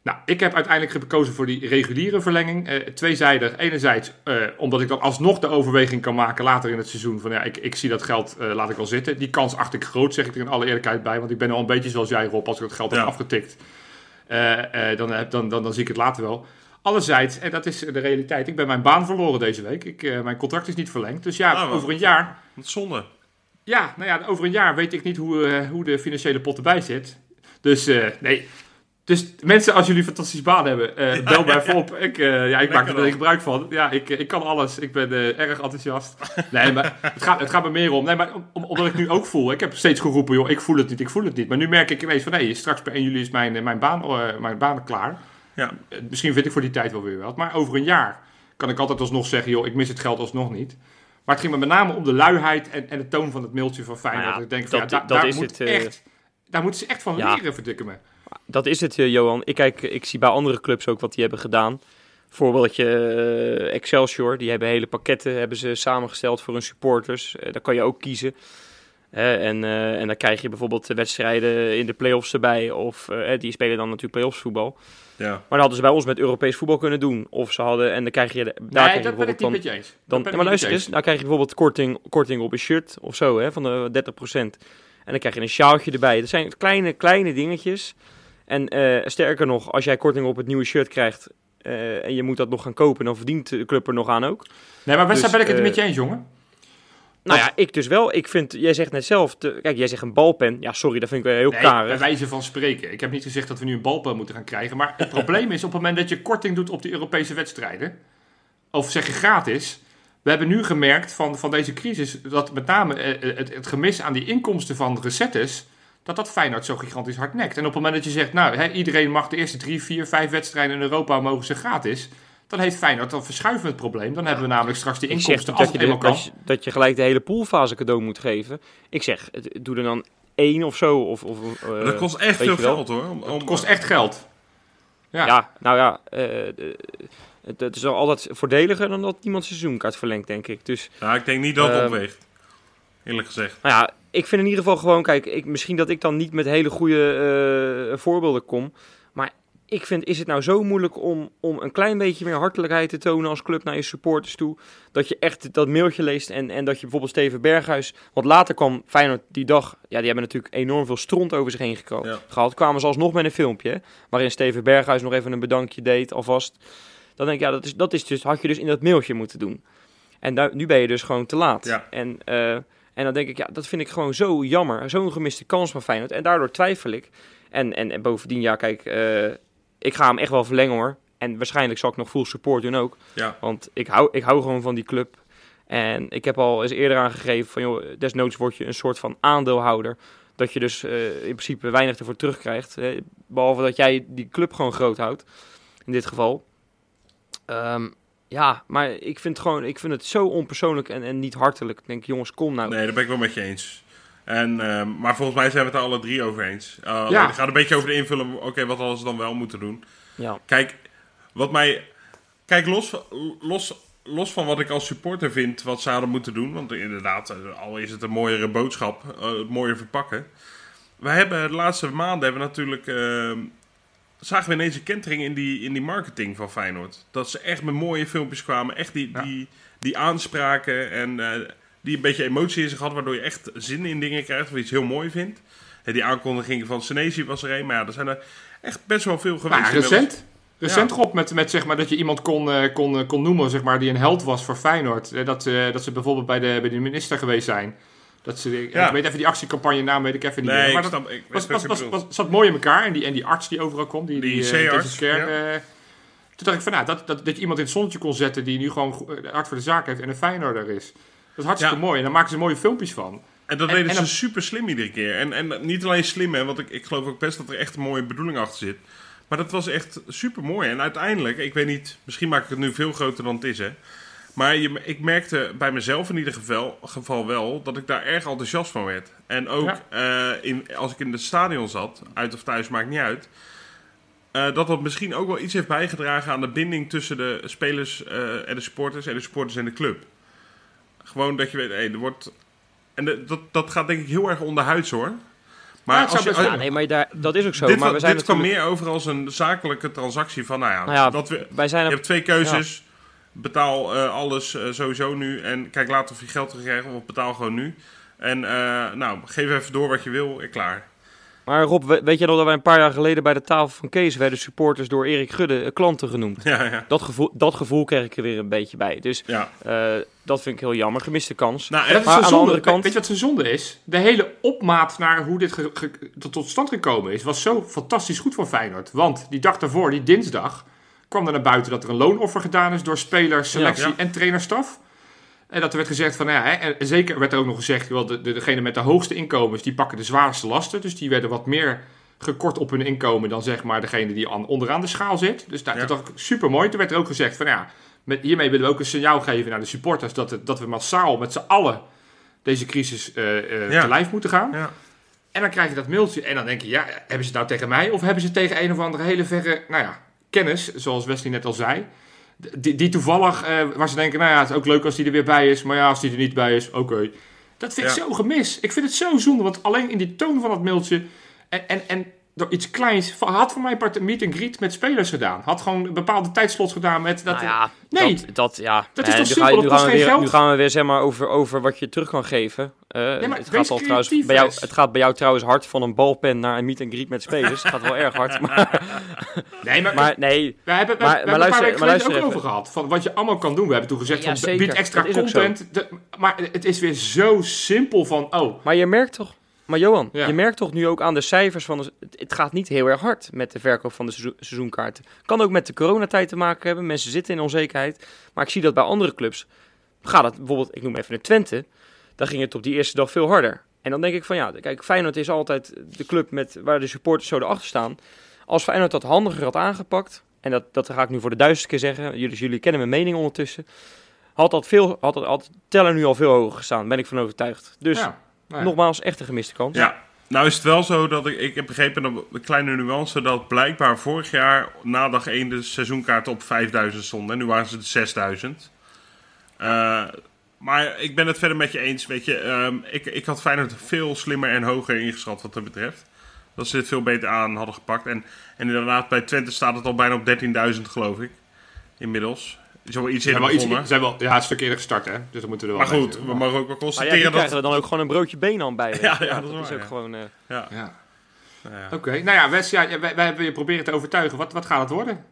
Speaker 3: Nou, ik heb uiteindelijk gekozen voor die reguliere verlenging. Eh, tweezijdig. Enerzijds eh, omdat ik dan alsnog de overweging kan maken later in het seizoen. Van ja, ik, ik zie dat geld, eh, laat ik wel zitten. Die kans acht ik groot, zeg ik er in alle eerlijkheid bij. Want ik ben al een beetje zoals jij, Rob. Als ik dat geld
Speaker 2: Ja.
Speaker 3: heb afgetikt, dan, heb- dan, dan, dan zie ik het later wel. Allerzijds, en dat is de realiteit, ik ben mijn baan verloren deze week. Ik, mijn contract is niet verlengd. Dus ja,
Speaker 2: Ah,
Speaker 3: over een jaar
Speaker 2: Wat zonde.
Speaker 3: ja, nou ja, over een jaar weet ik niet hoe, hoe de financiële pot erbij zit. Dus nee. Dus mensen, als jullie een fantastisch baan hebben, eh, bel mij even op. Ik, eh, ja, ik maak er er gebruik van. Ja, ik, eh, ik kan alles. Ik ben erg enthousiast. Nee, maar het gaat, het gaat me meer om. Nee, maar om, omdat ik nu ook voel. Ik heb steeds geroepen, joh, ik voel het niet, ik voel het niet. Maar nu merk ik ineens van, nee, straks per 1 juli is mijn, mijn, baan, mijn baan klaar.
Speaker 2: Ja.
Speaker 3: Misschien vind ik voor die tijd wel weer wat. Maar over een jaar kan ik altijd alsnog zeggen, joh, ik mis het geld alsnog niet. Maar het ging me met name om de luiheid en, en de toon van het mailtje van Feyenoord.
Speaker 1: Nou ja,
Speaker 3: ik denk van,
Speaker 1: dat-
Speaker 3: ja, daar,
Speaker 1: dat
Speaker 3: daar
Speaker 1: is
Speaker 3: moet
Speaker 1: het,
Speaker 3: echt, daar moeten ze echt van leren, verdikken me.
Speaker 1: Dat is het, eh, Johan. Ik, kijk, ik zie bij andere clubs ook wat die hebben gedaan. Voorbeeldje eh, Excelsior, die hebben hele pakketten hebben ze samengesteld voor hun supporters. Eh, daar kan je ook kiezen. Hè, en, eh, en dan krijg je bijvoorbeeld de wedstrijden in de play-offs erbij. Of die spelen dan natuurlijk play-offs voetbal.
Speaker 2: Ja.
Speaker 1: Maar dat hadden ze bij ons met Europees voetbal kunnen doen. Of ze hadden, en dan krijg je, daar
Speaker 3: nee,
Speaker 1: krijg je
Speaker 3: dat ben ik niet
Speaker 1: dan
Speaker 3: met je eens.
Speaker 1: dan, maar luister eens,
Speaker 3: je
Speaker 1: nou krijg je bijvoorbeeld korting, korting op een shirt of zo, hè, van de 30%. En dan krijg je een sjaaltje erbij. Dat zijn kleine, kleine dingetjes. En eh, sterker nog, als jij korting op het nieuwe shirt krijgt eh, en je moet dat nog gaan kopen, dan verdient de club er nog aan ook.
Speaker 3: Nee, maar
Speaker 1: Dus,
Speaker 3: ben ik het
Speaker 1: eh,
Speaker 3: met je eens, jongen?
Speaker 1: Nou ja, ik dus wel. Ik vind, jij zegt net zelf, de- kijk, jij zegt een balpen. Ja, sorry, dat vind ik wel heel
Speaker 3: Nee, bij
Speaker 1: karig.
Speaker 3: wijze van spreken. Ik heb niet gezegd dat we nu een balpen moeten gaan krijgen. Maar het probleem is op het moment dat je korting doet op die Europese wedstrijden. Of zeg je gratis. We hebben nu gemerkt van, van deze crisis dat met name eh, het, het gemis aan die inkomsten van recettes. Dat dat Feyenoord zo gigantisch hard nekt. En op het moment dat je zegt, nou, hè, iedereen mag de eerste drie, vier, vijf wedstrijden in Europa mogen ze gratis. Dan heeft Feyenoord, dan verschuiven we het probleem. Dan hebben we namelijk straks die
Speaker 1: Ik zeg
Speaker 3: inkomsten als
Speaker 1: dat je, de-
Speaker 3: kan.
Speaker 1: dat, je, dat je gelijk de hele poolfase cadeau moet geven. Ik zeg, het- doe er dan één of zo. Of, of, eh,
Speaker 2: dat kost echt veel geld hoor. Om, om-
Speaker 3: Het kost echt geld. Ja.
Speaker 1: Ja, nou ja, eh, de- het, het is wel altijd voordeliger dan dat iemand zijn seizoenkaart verlengt, denk ik. Dus,
Speaker 2: Ja, ik denk niet dat het
Speaker 1: Ehm,
Speaker 2: opweegt. Eerlijk gezegd.
Speaker 1: nou ja, ik vind in ieder geval gewoon, kijk, ik, misschien dat ik dan niet met hele goede eh, voorbeelden kom. Maar ik vind, is het nou zo moeilijk om, om een klein beetje meer hartelijkheid te tonen als club naar je supporters toe? Dat je echt dat mailtje leest en, en dat je bijvoorbeeld Steven Berghuis... Want later kwam Feyenoord die dag, ja, die hebben natuurlijk enorm veel stront over zich heen geko-
Speaker 2: Ja.
Speaker 1: gehad. Kwamen ze alsnog met een filmpje, hè, waarin Steven Berghuis nog even een bedankje deed alvast. Dan denk ik, ja, dat, is, dat is dus, had je dus in dat mailtje moeten doen. En nu ben je dus gewoon te laat.
Speaker 2: Ja.
Speaker 1: En, eh, en dan denk ik, ja, dat vind ik gewoon zo jammer. Zo'n gemiste kans van Feyenoord. En daardoor twijfel ik. En, en, en bovendien, ja, kijk, eh, ik ga hem echt wel verlengen hoor. En waarschijnlijk zal ik nog full support doen ook.
Speaker 2: Ja.
Speaker 1: Want ik hou, ik hou gewoon van die club. En ik heb al eens eerder aangegeven van, joh, desnoods word je een soort van aandeelhouder. Dat je dus eh, in principe weinig ervoor terugkrijgt. Eh, behalve dat jij die club gewoon groot houdt. In dit geval. Ehm, Ja, maar ik vind, gewoon, ik vind het zo onpersoonlijk en, en niet hartelijk. Ik denk, jongens, kom nou.
Speaker 2: Nee, daar ben ik wel met je eens. En, ehm, maar volgens mij zijn we het er alle drie over eens. Uh,
Speaker 3: Ja.
Speaker 2: Het gaat een beetje over de invullen. Oké, wat hadden ze dan wel moeten doen?
Speaker 1: Ja.
Speaker 2: Kijk, wat mij. Kijk, los, los, los van wat ik als supporter vind, wat ze hadden moeten doen. Want inderdaad, eh, al is het een mooiere boodschap, eh, het mooier verpakken. Wij hebben de laatste maanden hebben we natuurlijk. Zagen we ineens een kentering in die, in die marketing van Feyenoord. Dat ze echt met mooie filmpjes kwamen. Echt die,
Speaker 3: Ja.
Speaker 2: die, die aanspraken en eh, die een beetje emotie in zich had. Waardoor je echt zin in dingen krijgt of iets heel mooi vindt. En die aankondiging van Senesi was er een. Maar ja, er zijn er echt best wel veel geweest.
Speaker 3: Maar ja,
Speaker 2: inmiddels.
Speaker 3: recent. Recent Rob, met, met zeg maar, dat je iemand kon, eh, kon, eh, kon noemen zeg maar, die een held was voor Feyenoord. Eh, Dat, eh, dat ze bijvoorbeeld bij de, bij de minister geweest zijn. Dat ze, ik
Speaker 2: Ja.
Speaker 3: weet even die actiecampagne naam weet ik even niet
Speaker 2: Nee,
Speaker 3: meer. Maar dat
Speaker 2: snap,
Speaker 3: was, was, was, zat mooi in elkaar. En die, en die arts die overal komt, die,
Speaker 2: Die
Speaker 3: die, eh,
Speaker 2: ja.
Speaker 3: eh, toen dacht ik van, nou, dat, dat, dat je iemand in het zonnetje kon zetten die nu gewoon hard voor de zaak heeft en een Feyenoorder is. Dat is hartstikke
Speaker 2: Ja.
Speaker 3: mooi. En daar maken ze mooie filmpjes van.
Speaker 2: En dat
Speaker 3: En-
Speaker 2: deden
Speaker 3: en
Speaker 2: ze super slim iedere keer. En, en niet alleen slim, hè, want ik, ik geloof ook best dat er echt een mooie bedoeling achter zit. Maar dat was echt super mooi. En uiteindelijk, ik weet niet, misschien maak ik het nu veel groter dan het is, hè. Maar je, ik merkte bij mezelf in ieder geval, geval wel dat ik daar erg enthousiast van werd. En ook eh, in, als ik in het stadion zat, uit of thuis, maakt niet uit. eh, dat dat misschien ook wel iets heeft bijgedragen aan de binding tussen de spelers eh, en de supporters en de supporters en de club. Gewoon dat je weet, hey, er wordt. En de- dat, dat gaat denk ik heel erg onderhuids hoor. Maar
Speaker 3: Ja,
Speaker 2: als je,
Speaker 1: Ja, nee, maar daar, dat is ook zo.
Speaker 2: dit
Speaker 1: maar we zijn
Speaker 2: dit kwam
Speaker 1: natuurlijk...
Speaker 2: meer over als een zakelijke transactie van, nou ja,
Speaker 1: Nou ja,
Speaker 2: dat we,
Speaker 1: Wij zijn
Speaker 2: je hebt twee keuzes. Betaal eh, alles eh, sowieso nu. En kijk later of je geld terugkrijgt of betaal gewoon nu. En eh, nou, geef even door wat je wil en klaar.
Speaker 1: maar Rob, we- weet je nog dat wij een paar jaar geleden bij de tafel van Kees werden supporters door Erik Gudde klanten genoemd?
Speaker 2: Ja, ja.
Speaker 1: Dat gevoel, dat gevoel kreeg ik er weer een beetje bij. Dus
Speaker 2: ja.
Speaker 1: eh, dat vind ik heel jammer. Gemiste kans.
Speaker 2: Nou,
Speaker 3: dat is
Speaker 1: aan de
Speaker 3: zonde.
Speaker 1: andere kant-
Speaker 3: Weet je wat zijn zonde is? De hele opmaat naar hoe dit ge- ge- tot, tot stand gekomen is, was zo fantastisch goed voor Feyenoord. Want die dag daarvoor, die dinsdag, kwam er naar buiten dat er een loonoffer gedaan is door spelers, selectie
Speaker 2: Ja, ja.
Speaker 3: en trainerstaf. En dat er werd gezegd van, nou ja, en zeker werd er ook nog gezegd, wel, de, de, degene met de hoogste inkomens, die pakken de zwaarste lasten. Dus die werden wat meer gekort op hun inkomen dan zeg maar degene die aan, onderaan de schaal zit. Dus nou,
Speaker 2: Ja.
Speaker 3: dat was super mooi. Toen werd er ook gezegd van, ja, met, hiermee willen we ook een signaal geven naar de supporters dat, het, dat we massaal met z'n allen deze crisis eh,
Speaker 2: Ja.
Speaker 3: te lijf moeten gaan.
Speaker 2: ja.
Speaker 3: En dan krijg je dat mailtje en dan denk je, ja, hebben ze het nou tegen mij of hebben ze het tegen een of andere hele verre, nou ja, kennis, zoals Wesley net al zei. Die, die toevallig, eh, waar ze denken, nou ja, het is ook leuk als die er weer bij is, maar ja, als die er niet bij is, oké. Dat vind ik
Speaker 2: Ja.
Speaker 3: zo gemis. Ik vind het zo zonde, want alleen in die toon van dat mailtje en, en, en door iets kleins, had voor mij part een meet and greet met spelers gedaan. Had gewoon bepaalde tijdslots gedaan met dat.
Speaker 1: Nou ja,
Speaker 3: nee.
Speaker 1: dat, dat, ja.
Speaker 3: Dat is
Speaker 1: Eh,
Speaker 3: toch
Speaker 1: nu
Speaker 3: simpel,
Speaker 1: ga nu gaan we weer,
Speaker 3: geld.
Speaker 1: Nu gaan we weer zeg maar over, over wat je terug kan geven. Eh,
Speaker 3: maar
Speaker 1: het, gaat al trouwens bij jou, het gaat bij jou trouwens hard van een balpen naar een meet and greet met spelers. Het gaat wel erg hard. Maar,
Speaker 3: Nee, maar,
Speaker 1: maar nee,
Speaker 3: We hebben, we,
Speaker 1: Maar-
Speaker 3: we hebben een paar weken ook
Speaker 1: even.
Speaker 3: over gehad. Van wat je allemaal kan doen. We hebben toen gezegd
Speaker 1: Ja,
Speaker 3: van bied extra content. De- maar het is weer zo simpel van oh.
Speaker 1: maar je merkt toch... Maar Johan,
Speaker 3: Ja.
Speaker 1: je merkt toch nu ook aan de cijfers van... De, het, gaat niet heel erg hard met de verkoop van de seizoen- seizoenkaarten. Kan ook met de coronatijd te maken hebben. Mensen zitten in onzekerheid. Maar ik zie dat bij andere clubs... Gaat het bijvoorbeeld, ik noem even de Twente... Dan ging het op die eerste dag veel harder. En dan denk ik van ja, kijk, Feyenoord is altijd de club met, waar de supporters zo erachter staan. Als Feyenoord dat handiger had aangepakt... En dat, dat ga ik nu voor de duizendste keer zeggen. Jullie, jullie kennen mijn mening ondertussen. Had dat veel, had dat, had teller nu al veel hoger gestaan. Ben ik van overtuigd. Dus
Speaker 3: ja,
Speaker 1: nogmaals, echt een gemiste kans.
Speaker 2: Ja, nou is het wel zo dat ik, ik heb begrepen, dat, een kleine nuance, dat blijkbaar vorig jaar na dag 1 de seizoenkaarten op 5000 stonden. En nu waren ze de 6000. Eh, maar ik ben het verder met je eens. Weet je, ehm, ik, ik had Feyenoord veel slimmer en hoger ingeschat wat dat betreft. Dat ze dit veel beter aan hadden gepakt. En, en inderdaad, bij Twente staat het al bijna op 13.000 geloof ik. Inmiddels. Is wel iets
Speaker 3: iets,
Speaker 2: begonnen.
Speaker 3: zijn wel, ja, het stuk eerder gestart, hè? Dus dan moeten we er
Speaker 2: Maar
Speaker 3: wel
Speaker 2: goed,
Speaker 3: bij
Speaker 2: we mogen ook wel
Speaker 1: Maar ja,
Speaker 2: constateren
Speaker 1: krijgen
Speaker 2: dat...
Speaker 1: er dan ook gewoon een broodje benen aan bij.
Speaker 2: Ja, ja, dat is
Speaker 1: is
Speaker 2: waar,
Speaker 1: ook
Speaker 2: ja.
Speaker 1: gewoon... eh,
Speaker 2: Ja,
Speaker 3: Ja.
Speaker 2: nou ja.
Speaker 3: Oké, nou ja, Wes, ja, wij, wij hebben je proberen te overtuigen. Wat, wat gaat het worden?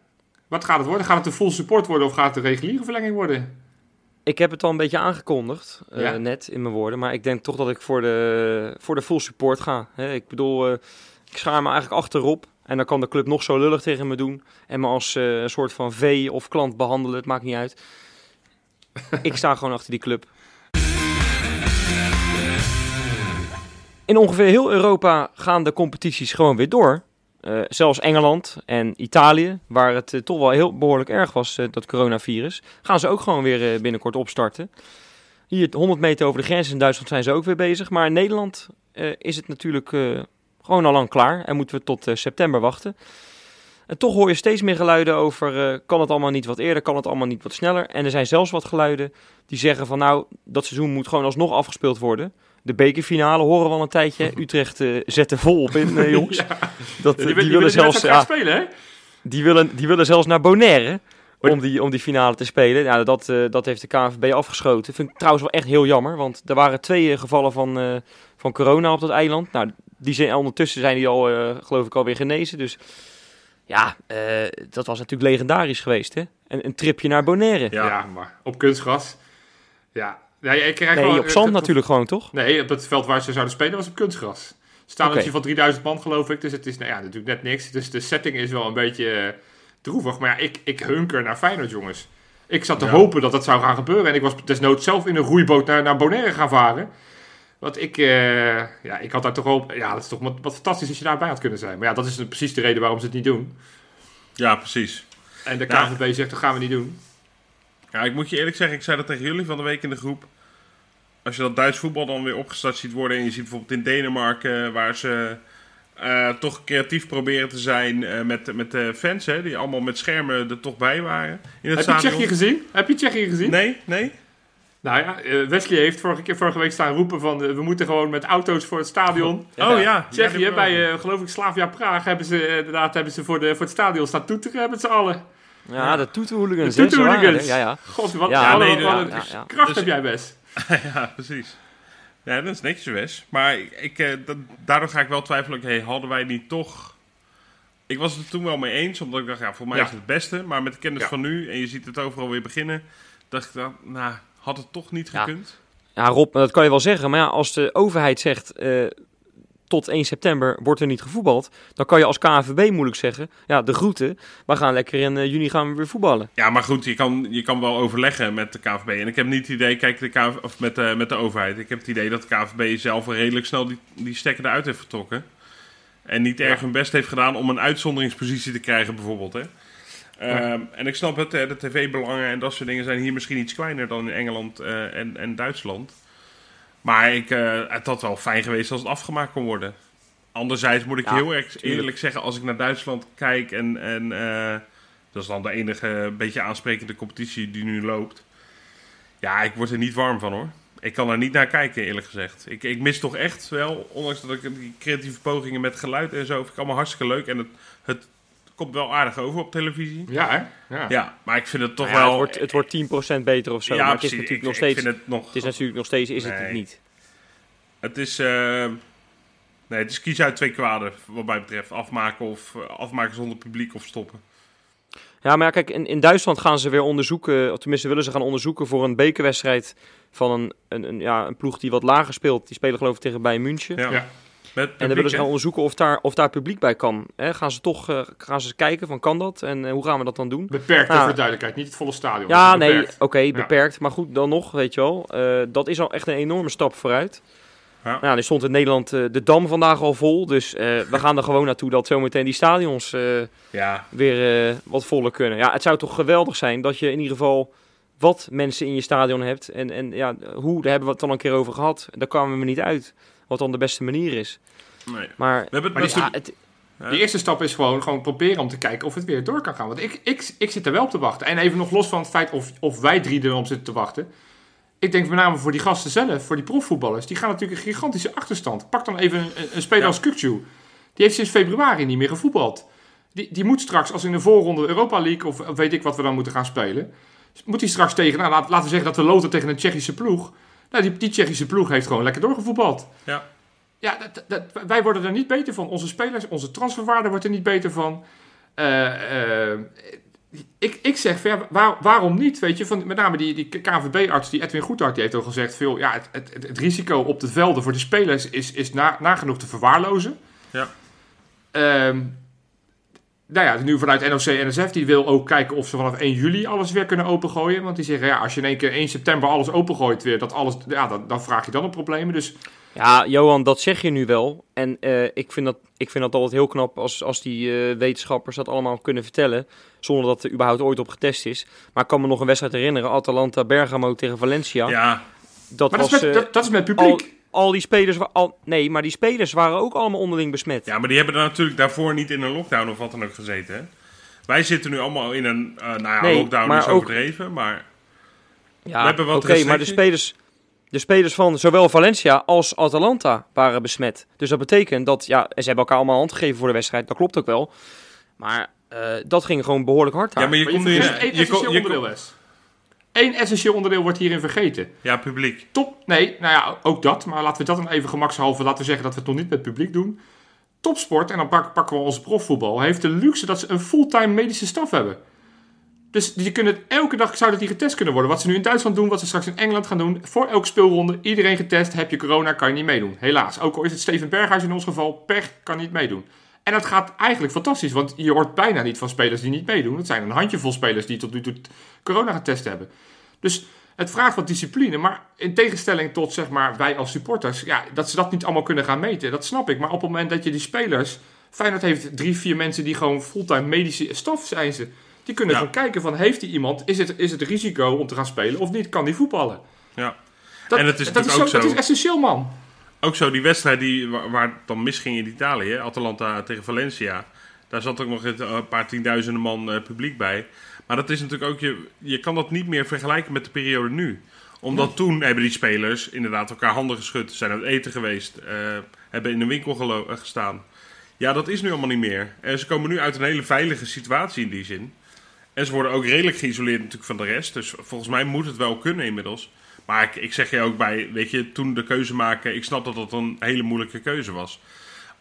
Speaker 3: Wat gaat het worden? Gaat het een full support worden of gaat het een reguliere verlenging worden?
Speaker 1: Ik heb het al een beetje aangekondigd, eh,
Speaker 3: Ja?
Speaker 1: net in mijn woorden. Maar ik denk toch dat ik voor de, voor de full support ga. Hè, ik bedoel, eh, ik schaar me eigenlijk achterop. En dan kan de club nog zo lullig tegen me doen. En me als eh, een soort van vee of klant behandelen. Het maakt niet uit. ik sta gewoon achter die club. In ongeveer heel Europa gaan de competities gewoon weer door. eh, zelfs Engeland en Italië, waar het eh, toch wel heel behoorlijk erg was, dat coronavirus, gaan ze ook gewoon weer binnenkort opstarten. Hier 100 meter over de grens in Duitsland zijn ze ook weer bezig. Maar in Nederland is het natuurlijk gewoon al lang klaar en moeten we tot eh, september wachten. En toch hoor je steeds meer geluiden over, eh, kan het allemaal niet wat eerder, kan het allemaal niet wat sneller. En er zijn zelfs wat geluiden die zeggen van nou, dat seizoen moet gewoon alsnog afgespeeld worden. De bekerfinale horen we al een tijdje. Utrecht eh, zet er vol op in, eh, jongens. Dat,
Speaker 3: Die,
Speaker 1: die, willen zelfs, ja,
Speaker 3: spelen, hè?
Speaker 1: die, willen, die willen zelfs naar Bonaire om die, om die finale te spelen. Ja, dat, eh, dat heeft de KNVB afgeschoten. Vind ik trouwens wel echt heel jammer, want er waren twee gevallen van, van corona op dat eiland. Nou, die zijn, ondertussen zijn die al, eh, geloof ik, alweer genezen. Dus ja, eh, dat was natuurlijk legendarisch geweest, hè? Een, een tripje naar Bonaire.
Speaker 3: Ja.
Speaker 2: Ja.
Speaker 3: maar op kunstgras. Ja. ja ik krijg
Speaker 1: Nee,
Speaker 3: wel-
Speaker 1: op zand natuurlijk gewoon, toch?
Speaker 3: Nee, op het veld waar ze zouden spelen was op kunstgras. Stadionnetje
Speaker 1: Oké.
Speaker 3: van 3000 man, geloof ik. Dus het is nou ja, natuurlijk net niks. Dus de setting is wel een beetje eh, droevig. Maar ja, ik, ik hunker naar Feyenoord, jongens. Ik zat te
Speaker 2: Ja.
Speaker 3: hopen dat dat zou gaan gebeuren. En ik was desnoods zelf in een roeiboot naar, naar Bonaire gaan varen. Want ik, eh, ja, ik had daar toch wel... Ja, dat is toch wat, wat fantastisch als je daarbij had kunnen zijn. Maar ja, dat is precies de reden waarom ze het niet doen.
Speaker 2: Ja, precies.
Speaker 3: En de
Speaker 2: Ja.
Speaker 3: KNVB zegt, dat gaan we niet doen.
Speaker 2: Ja, ik moet je eerlijk zeggen, ik zei dat tegen jullie van de week in de groep. Als je dat Duits voetbal dan weer opgestart ziet worden en je ziet bijvoorbeeld in Denemarken waar ze eh, toch creatief proberen te zijn eh, met, met de fans, hè, die allemaal met schermen er toch bij waren. In het
Speaker 3: Heb je. Tsjechië gezien? Heb je Tsjechië gezien?
Speaker 2: Nee, nee.
Speaker 3: Nou ja, eh, Wesley heeft vorige, keer, vorige week staan roepen van... eh, we moeten gewoon met auto's voor het stadion.
Speaker 2: Oh ja.
Speaker 3: Tsjechië,
Speaker 2: ja, die
Speaker 3: bij
Speaker 2: hebben
Speaker 3: eh, geloof ik Slavia Praag hebben ze inderdaad hebben ze voor, de, voor het stadion staan toeteren met z'n allen.
Speaker 1: Ja, de toeterhooligans.
Speaker 3: De
Speaker 1: ze
Speaker 3: toeterhooligans.
Speaker 1: er, Ja, ja.
Speaker 3: God, wat,
Speaker 1: Ja,
Speaker 2: nee,
Speaker 3: wat
Speaker 2: ja,
Speaker 3: een
Speaker 1: ja, ja.
Speaker 3: kracht
Speaker 2: Dus-
Speaker 3: heb jij best.
Speaker 2: ja, precies. Ja, dat is netjes Wes. Maar ik, ik, eh, dat- daardoor ga ik wel twijfelen, hey, hadden wij niet toch... Ik was het er toen wel mee eens, omdat ik dacht, ja, voor mij
Speaker 3: Ja.
Speaker 2: is het het beste. Maar met de kennis
Speaker 3: Ja.
Speaker 2: van nu, en je ziet het overal weer beginnen, dacht ik dan, nou, had het toch niet gekund?
Speaker 1: Ja, Rob, dat kan je wel zeggen. Maar ja, als de overheid zegt eh, tot 1 september wordt er niet gevoetbald, dan kan je als KNVB moeilijk zeggen, ja, de groeten, we gaan lekker in eh, juni gaan we weer voetballen.
Speaker 2: Ja, maar goed, je kan, je kan wel overleggen met de KVB. En ik heb niet het idee, kijk, de KV, of met, de met de overheid. Ik heb het idee dat de KVB zelf redelijk snel die, die stekker eruit heeft getrokken. En niet erg hun best heeft gedaan om een uitzonderingspositie te krijgen, bijvoorbeeld. Hè. Ehm, En ik snap het, de tv-belangen en dat soort dingen zijn hier misschien iets kleiner dan in Engeland eh, en, en Duitsland. Maar ik, eh, het had wel fijn geweest als het afgemaakt kon worden. Anderzijds moet ik
Speaker 1: Ja,
Speaker 2: heel erg eerlijk zeggen, als ik naar Duitsland kijk en, en eh, dat is dan de enige beetje aansprekende competitie die nu loopt. Ja, ik word er niet warm van hoor. Ik kan er niet naar kijken, eerlijk gezegd. Ik, ik mis toch echt wel, ondanks dat ik die creatieve pogingen met geluid en zo, vind ik allemaal hartstikke leuk. En het, het komt wel aardig over op televisie.
Speaker 3: Ja, hè? Ja.
Speaker 2: Ja, maar ik vind het toch
Speaker 1: Nou ja,
Speaker 2: wel...
Speaker 1: het, wordt, het wordt 10% beter of zo, maar het is natuurlijk
Speaker 2: Ik-
Speaker 1: nog
Speaker 2: ik
Speaker 1: steeds,
Speaker 2: vind het nog...
Speaker 1: het is natuurlijk nog steeds, is het
Speaker 2: Nee.
Speaker 1: het niet.
Speaker 2: Het is, eh, nee, het is kies uit twee kwaden, wat mij betreft. Afmaken of eh, afmaken zonder publiek of stoppen.
Speaker 1: Ja, maar ja, kijk, in, in Duitsland gaan ze weer onderzoeken, of tenminste willen ze gaan onderzoeken voor een bekerwedstrijd van een, een, een, ja, een ploeg die wat lager speelt. Die spelen geloof ik tegen Bayern München.
Speaker 2: Ja.
Speaker 1: En dan willen ze gaan onderzoeken of daar, of daar publiek bij kan. Hè, gaan ze toch eh, gaan ze kijken van kan dat en eh, hoe gaan we dat dan doen?
Speaker 3: Beperkt
Speaker 1: Nou,
Speaker 3: voor de duidelijkheid, niet het volle stadion.
Speaker 1: Ja, nee,
Speaker 3: beperkt.
Speaker 1: oké, beperkt. Maar goed, dan nog, weet je wel. eh, dat is al echt een enorme stap vooruit.
Speaker 2: Ja.
Speaker 1: Nou, er stond in Nederland de Dam vandaag al vol. Dus eh, we gaan er gewoon naartoe dat zometeen die stadions eh,
Speaker 2: Ja,
Speaker 1: weer eh, wat voller kunnen. Ja, het zou toch geweldig zijn dat je in ieder geval wat mensen in je stadion hebt. En, en ja, hoe, daar hebben we het al een keer over gehad. Daar kwamen we niet uit. Wat dan de beste manier is.
Speaker 2: nee.
Speaker 1: Maar,
Speaker 2: We hebben het
Speaker 3: Maar
Speaker 1: ja, het,
Speaker 3: De eerste stap is gewoon, gewoon proberen om te kijken of het weer door kan gaan. Want ik, ik, ik zit er wel op te wachten. En even nog los van het feit of, of wij drie erop zitten te wachten. Ik denk met name voor die gasten zelf, voor die profvoetballers. Die gaan natuurlijk een gigantische achterstand. Pak dan even een, een speler
Speaker 2: Ja.
Speaker 3: als Kukcu. Die heeft sinds februari niet meer gevoetbald. Die, die moet straks, als in de voorronde Europa League of weet ik wat we dan moeten gaan spelen. Moet hij straks tegen, nou, laat- laten we zeggen dat we loten tegen een Tsjechische ploeg. Nou, die, die Tsjechische ploeg heeft gewoon lekker doorgevoetbald.
Speaker 2: Ja.
Speaker 3: Ja, dat, dat- wij worden er niet beter van. Onze spelers, onze transferwaarde wordt er niet beter van. Eh, eh, ik, ik zeg, waar- waarom niet? Weet je, van, met name die, die KVB-arts, die Edwin Goedhart, die heeft al gezegd... Veel, ja, het, het, het, risico op de velden voor de spelers is, is na, nagenoeg te verwaarlozen.
Speaker 2: Ja.
Speaker 3: Ehm, nou ja, nu vanuit NOC-NSF, die wil ook kijken of ze vanaf 1 juli alles weer kunnen opengooien. Want die zeggen, ja, als je in één keer 1 september alles opengooit weer, dat alles, ja, dan, dan vraag je dan op problemen. Dus
Speaker 1: Ja, Johan, dat zeg je nu wel. En eh, ik, vind dat, ik vind dat altijd heel knap als, als die eh, wetenschappers dat allemaal kunnen vertellen. Zonder dat er überhaupt ooit op getest is. Maar ik kan me nog een wedstrijd herinneren. Atalanta Bergamo tegen Valencia.
Speaker 2: Ja,
Speaker 1: dat
Speaker 3: Maar
Speaker 1: was...
Speaker 3: dat is, met,
Speaker 1: eh,
Speaker 3: dat, dat is met publiek.
Speaker 1: al, al die spelers... wa- Al, nee, maar die spelers waren ook allemaal onderling besmet.
Speaker 2: ja, maar die hebben er natuurlijk daarvoor niet in een lockdown of wat dan ook gezeten. Hè? Wij zitten nu allemaal in een, eh, nou ja,
Speaker 1: Nee,
Speaker 2: lockdown
Speaker 1: maar
Speaker 2: is
Speaker 1: ook-
Speaker 2: overdreven, maar
Speaker 1: Ja,
Speaker 2: We hebben wat
Speaker 1: oké, maar de spelers, de spelers van zowel Valencia als Atalanta waren besmet. Dus dat betekent dat, ja, ze hebben elkaar allemaal hand gegeven voor de wedstrijd. Dat klopt ook wel. Maar eh, dat ging gewoon behoorlijk hard daar.
Speaker 2: Ja, maar je
Speaker 3: Maar je
Speaker 2: komt nu in... Je je
Speaker 3: onderdeel. Eén essentieel onderdeel wordt hierin vergeten.
Speaker 2: Ja, publiek.
Speaker 3: Top, nee, nou ja, ook dat. Maar laten we dat dan even gemakshalve laten we zeggen dat we het nog niet met publiek doen. Topsport, en dan pak- pakken we ons profvoetbal, heeft de luxe dat ze een fulltime medische staf hebben. Dus die kunnen het, elke dag zou dat die getest kunnen worden. Wat ze nu in Duitsland doen, wat ze straks in Engeland gaan doen. Voor elke speelronde, iedereen getest. Heb je corona, kan je niet meedoen. Helaas. Ook al is het Steven Berghuis in ons geval, pech, kan niet meedoen. En dat gaat eigenlijk fantastisch, want je hoort bijna niet van spelers die niet meedoen. Het zijn een handjevol spelers die tot nu toe corona getest hebben. Dus het vraagt wat discipline, maar in tegenstelling tot zeg maar, wij als supporters, ja, dat ze dat niet allemaal kunnen gaan meten, dat snap ik. Maar op het moment dat je die spelers, Feyenoord heeft drie, vier mensen die gewoon fulltime medische staf zijn ze. Die kunnen
Speaker 2: Ja.
Speaker 3: gewoon kijken van, heeft die iemand, is het, is het risico om te gaan spelen of niet? Kan die voetballen?
Speaker 2: Ja.
Speaker 3: Dat,
Speaker 2: En het is
Speaker 3: dat
Speaker 2: natuurlijk ook
Speaker 3: Dat
Speaker 2: zo-
Speaker 3: is essentieel, man.
Speaker 2: Ook zo, die wedstrijd die, waar, waar het dan misging in Italië, Atalanta tegen Valencia. Daar zat ook nog een paar tienduizenden man eh, publiek bij. Maar dat is natuurlijk ook, je, je kan dat niet meer vergelijken met de periode nu. Omdat toen hebben die spelers inderdaad elkaar handen geschud, zijn aan het eten geweest, eh, hebben in een winkel eh, gestaan. Ja, dat is nu allemaal niet meer. En ze komen nu uit een hele veilige situatie in die zin. En ze worden ook redelijk geïsoleerd natuurlijk van de rest. Dus volgens mij moet het wel kunnen inmiddels. Maar ik, ik zeg je ook bij, weet je, toen de keuze maken, ik snap dat dat een hele moeilijke keuze was.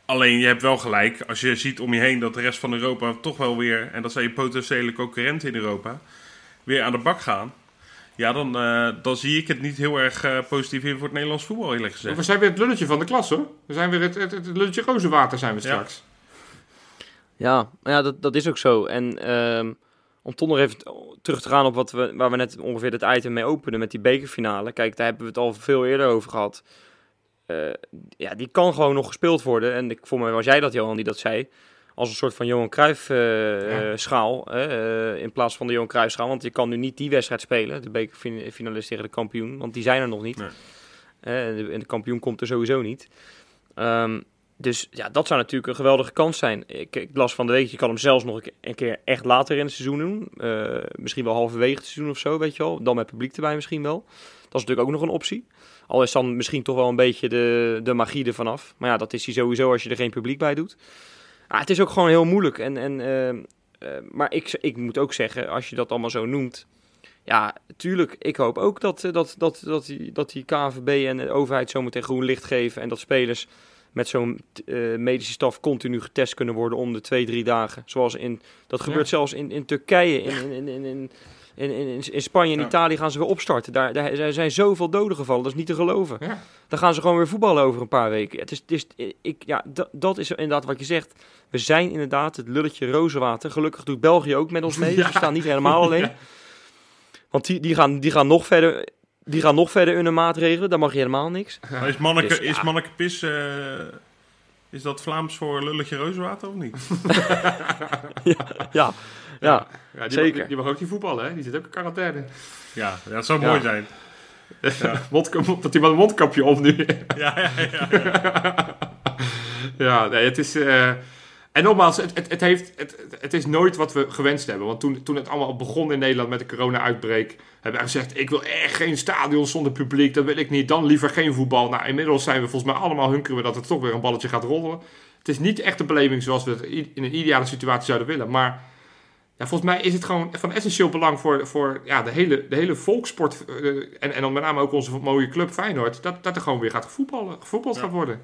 Speaker 2: Alleen je hebt wel gelijk, als je ziet om je heen dat de rest van Europa toch wel weer, en dat zijn je potentiële concurrenten in Europa, weer aan de bak gaan. Ja, dan, eh, dan zie ik het niet heel erg eh, positief in voor het Nederlands voetbal, eerlijk gezegd.
Speaker 3: We zijn weer het lulletje van de klas, hoor. We zijn weer het, het, het lulletje rozenwater zijn we
Speaker 2: Ja.
Speaker 3: straks.
Speaker 1: Ja, ja dat, dat is ook zo. En ehm, om toch nog even terug te gaan op wat we, waar we net ongeveer het item mee openen met die bekerfinale. Kijk, daar hebben we het al veel eerder over gehad. Eh, ja, die kan gewoon nog gespeeld worden. En ik, voor mij was jij dat, Johan, die dat zei. Als een soort van Johan Cruijff eh,
Speaker 3: Ja.
Speaker 1: eh, schaal. in plaats van de Johan Cruijff schaal. Want je kan nu niet die wedstrijd spelen. De bekerfinalist tegen de kampioen. Want die zijn er nog niet.
Speaker 2: Nee.
Speaker 1: En, de, en de kampioen komt er sowieso niet. Ehm, dus ja, dat zou natuurlijk een geweldige kans zijn. Ik, ik las van de week, je kan hem zelfs nog een ke- een keer echt later in het seizoen doen. Eh, misschien wel halverwege het seizoen of zo, weet je wel. Dan met publiek erbij misschien wel. Dat is natuurlijk ook nog een optie. Al is dan misschien toch wel een beetje de, de magie ervan af. Maar ja, dat is hij sowieso als je er geen publiek bij doet. Ah, het is ook gewoon heel moeilijk. En, en, ehm, eh, maar ik, ik moet ook zeggen, als je dat allemaal zo noemt... Ja, tuurlijk, ik hoop ook dat, eh, dat, dat, dat, die, dat die KVB en de overheid zometeen groen licht geven... en dat spelers met zo'n uh, medische staf continu getest kunnen worden om de twee, drie dagen. Zoals in, dat gebeurt zelfs in, in Turkije, in, in, in, in, in, in, Spanje en. Italië gaan ze weer opstarten. Daar, daar zijn zoveel doden gevallen, dat is niet te geloven. Dan gaan ze gewoon weer voetballen over een paar weken. Het is, het is, ik, ja, dat is inderdaad wat je zegt. We zijn inderdaad het lulletje rozenwater. Gelukkig doet België ook met ons mee,
Speaker 3: dus
Speaker 1: we staan niet helemaal alleen. Want die, die, gaan, die gaan nog verder die gaan nog verder in hun maatregelen, daar mag je helemaal niks.
Speaker 2: Maar is Manneke,
Speaker 1: Dus, ja.
Speaker 2: is Manneke Pis, eh, is dat Vlaams voor lulletje rozenwater of niet?
Speaker 1: Ja, ja.
Speaker 3: Ja, die
Speaker 1: Zeker.
Speaker 3: Mag, die mag ook niet voetballen, hè? Die zit ook in quarantaine.
Speaker 2: Ja, dat zou
Speaker 1: Ja.
Speaker 2: mooi zijn.
Speaker 3: Mondkap- dat hij met een mondkapje op nu.
Speaker 2: Ja, ja, ja.
Speaker 3: ja, nee, het is... eh, En nogmaals, het, het, het, heeft, het, het is nooit wat we gewenst hebben. Want toen, toen het allemaal begon in Nederland met de corona-uitbreek... hebben wij gezegd, ik wil echt geen stadion zonder publiek. Dat wil ik niet. Dan liever geen voetbal. Nou, inmiddels zijn we volgens mij allemaal hunkeren we dat het toch weer een balletje gaat rollen. Het is niet echt een beleving zoals we het in een ideale situatie zouden willen. Maar ja, volgens mij is het gewoon van essentieel belang voor, voor ja, de, hele, de hele volkssport... eh, en, en dan met name ook onze mooie club Feyenoord... dat, dat er gewoon weer gaat gevoetballen, gevoetbald
Speaker 2: Ja.
Speaker 3: gaat worden.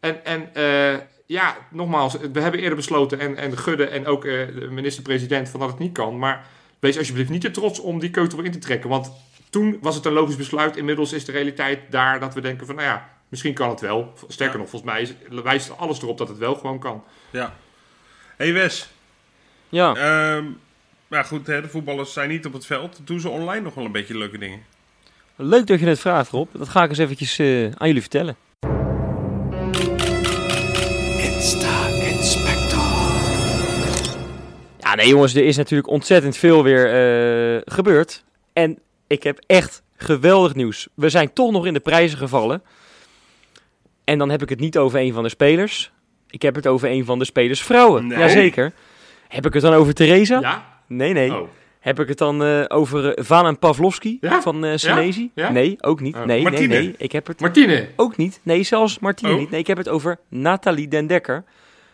Speaker 3: En, en eh, ja, nogmaals, we hebben eerder besloten... en, en Gudde en ook eh, de minister-president van dat het niet kan... maar wees alsjeblieft niet te trots om die keuze erin te trekken. Want toen was het een logisch besluit. Inmiddels is de realiteit daar dat we denken van... nou ja, misschien kan het wel. Sterker
Speaker 2: Ja.
Speaker 3: nog, volgens mij is, wijst alles erop dat het wel gewoon kan.
Speaker 2: ja. hey Wes,
Speaker 1: Ja,
Speaker 2: Ehm maar goed, hè, de voetballers zijn niet op het veld. Doen ze online nog wel een beetje leuke dingen?
Speaker 1: leuk dat je het vraagt, Rob. Dat ga ik eens eventjes eh, aan jullie vertellen. Ja, nee jongens, er is natuurlijk ontzettend veel weer eh, gebeurd. En ik heb echt geweldig nieuws. We zijn toch nog in de prijzen gevallen. En dan heb ik het niet over een van de spelers. Ik heb het over een van de spelers
Speaker 2: vrouwen.
Speaker 1: Jazeker. Heb ik het dan over Theresa?
Speaker 3: Ja.
Speaker 1: Nee, nee.
Speaker 3: Oh.
Speaker 1: Heb ik het dan eh, over uh, Valen Pavlovski
Speaker 3: Ja?
Speaker 1: van uh, Senezi?
Speaker 3: Ja?
Speaker 1: Nee, ook niet.
Speaker 3: Oh.
Speaker 1: Nee, nee,
Speaker 2: Martine?
Speaker 1: nee. Ik heb het
Speaker 3: Martine.
Speaker 1: ook niet. Nee, zelfs Martine
Speaker 2: Oh.
Speaker 1: niet. Nee, ik heb het over Nathalie Den Dekker.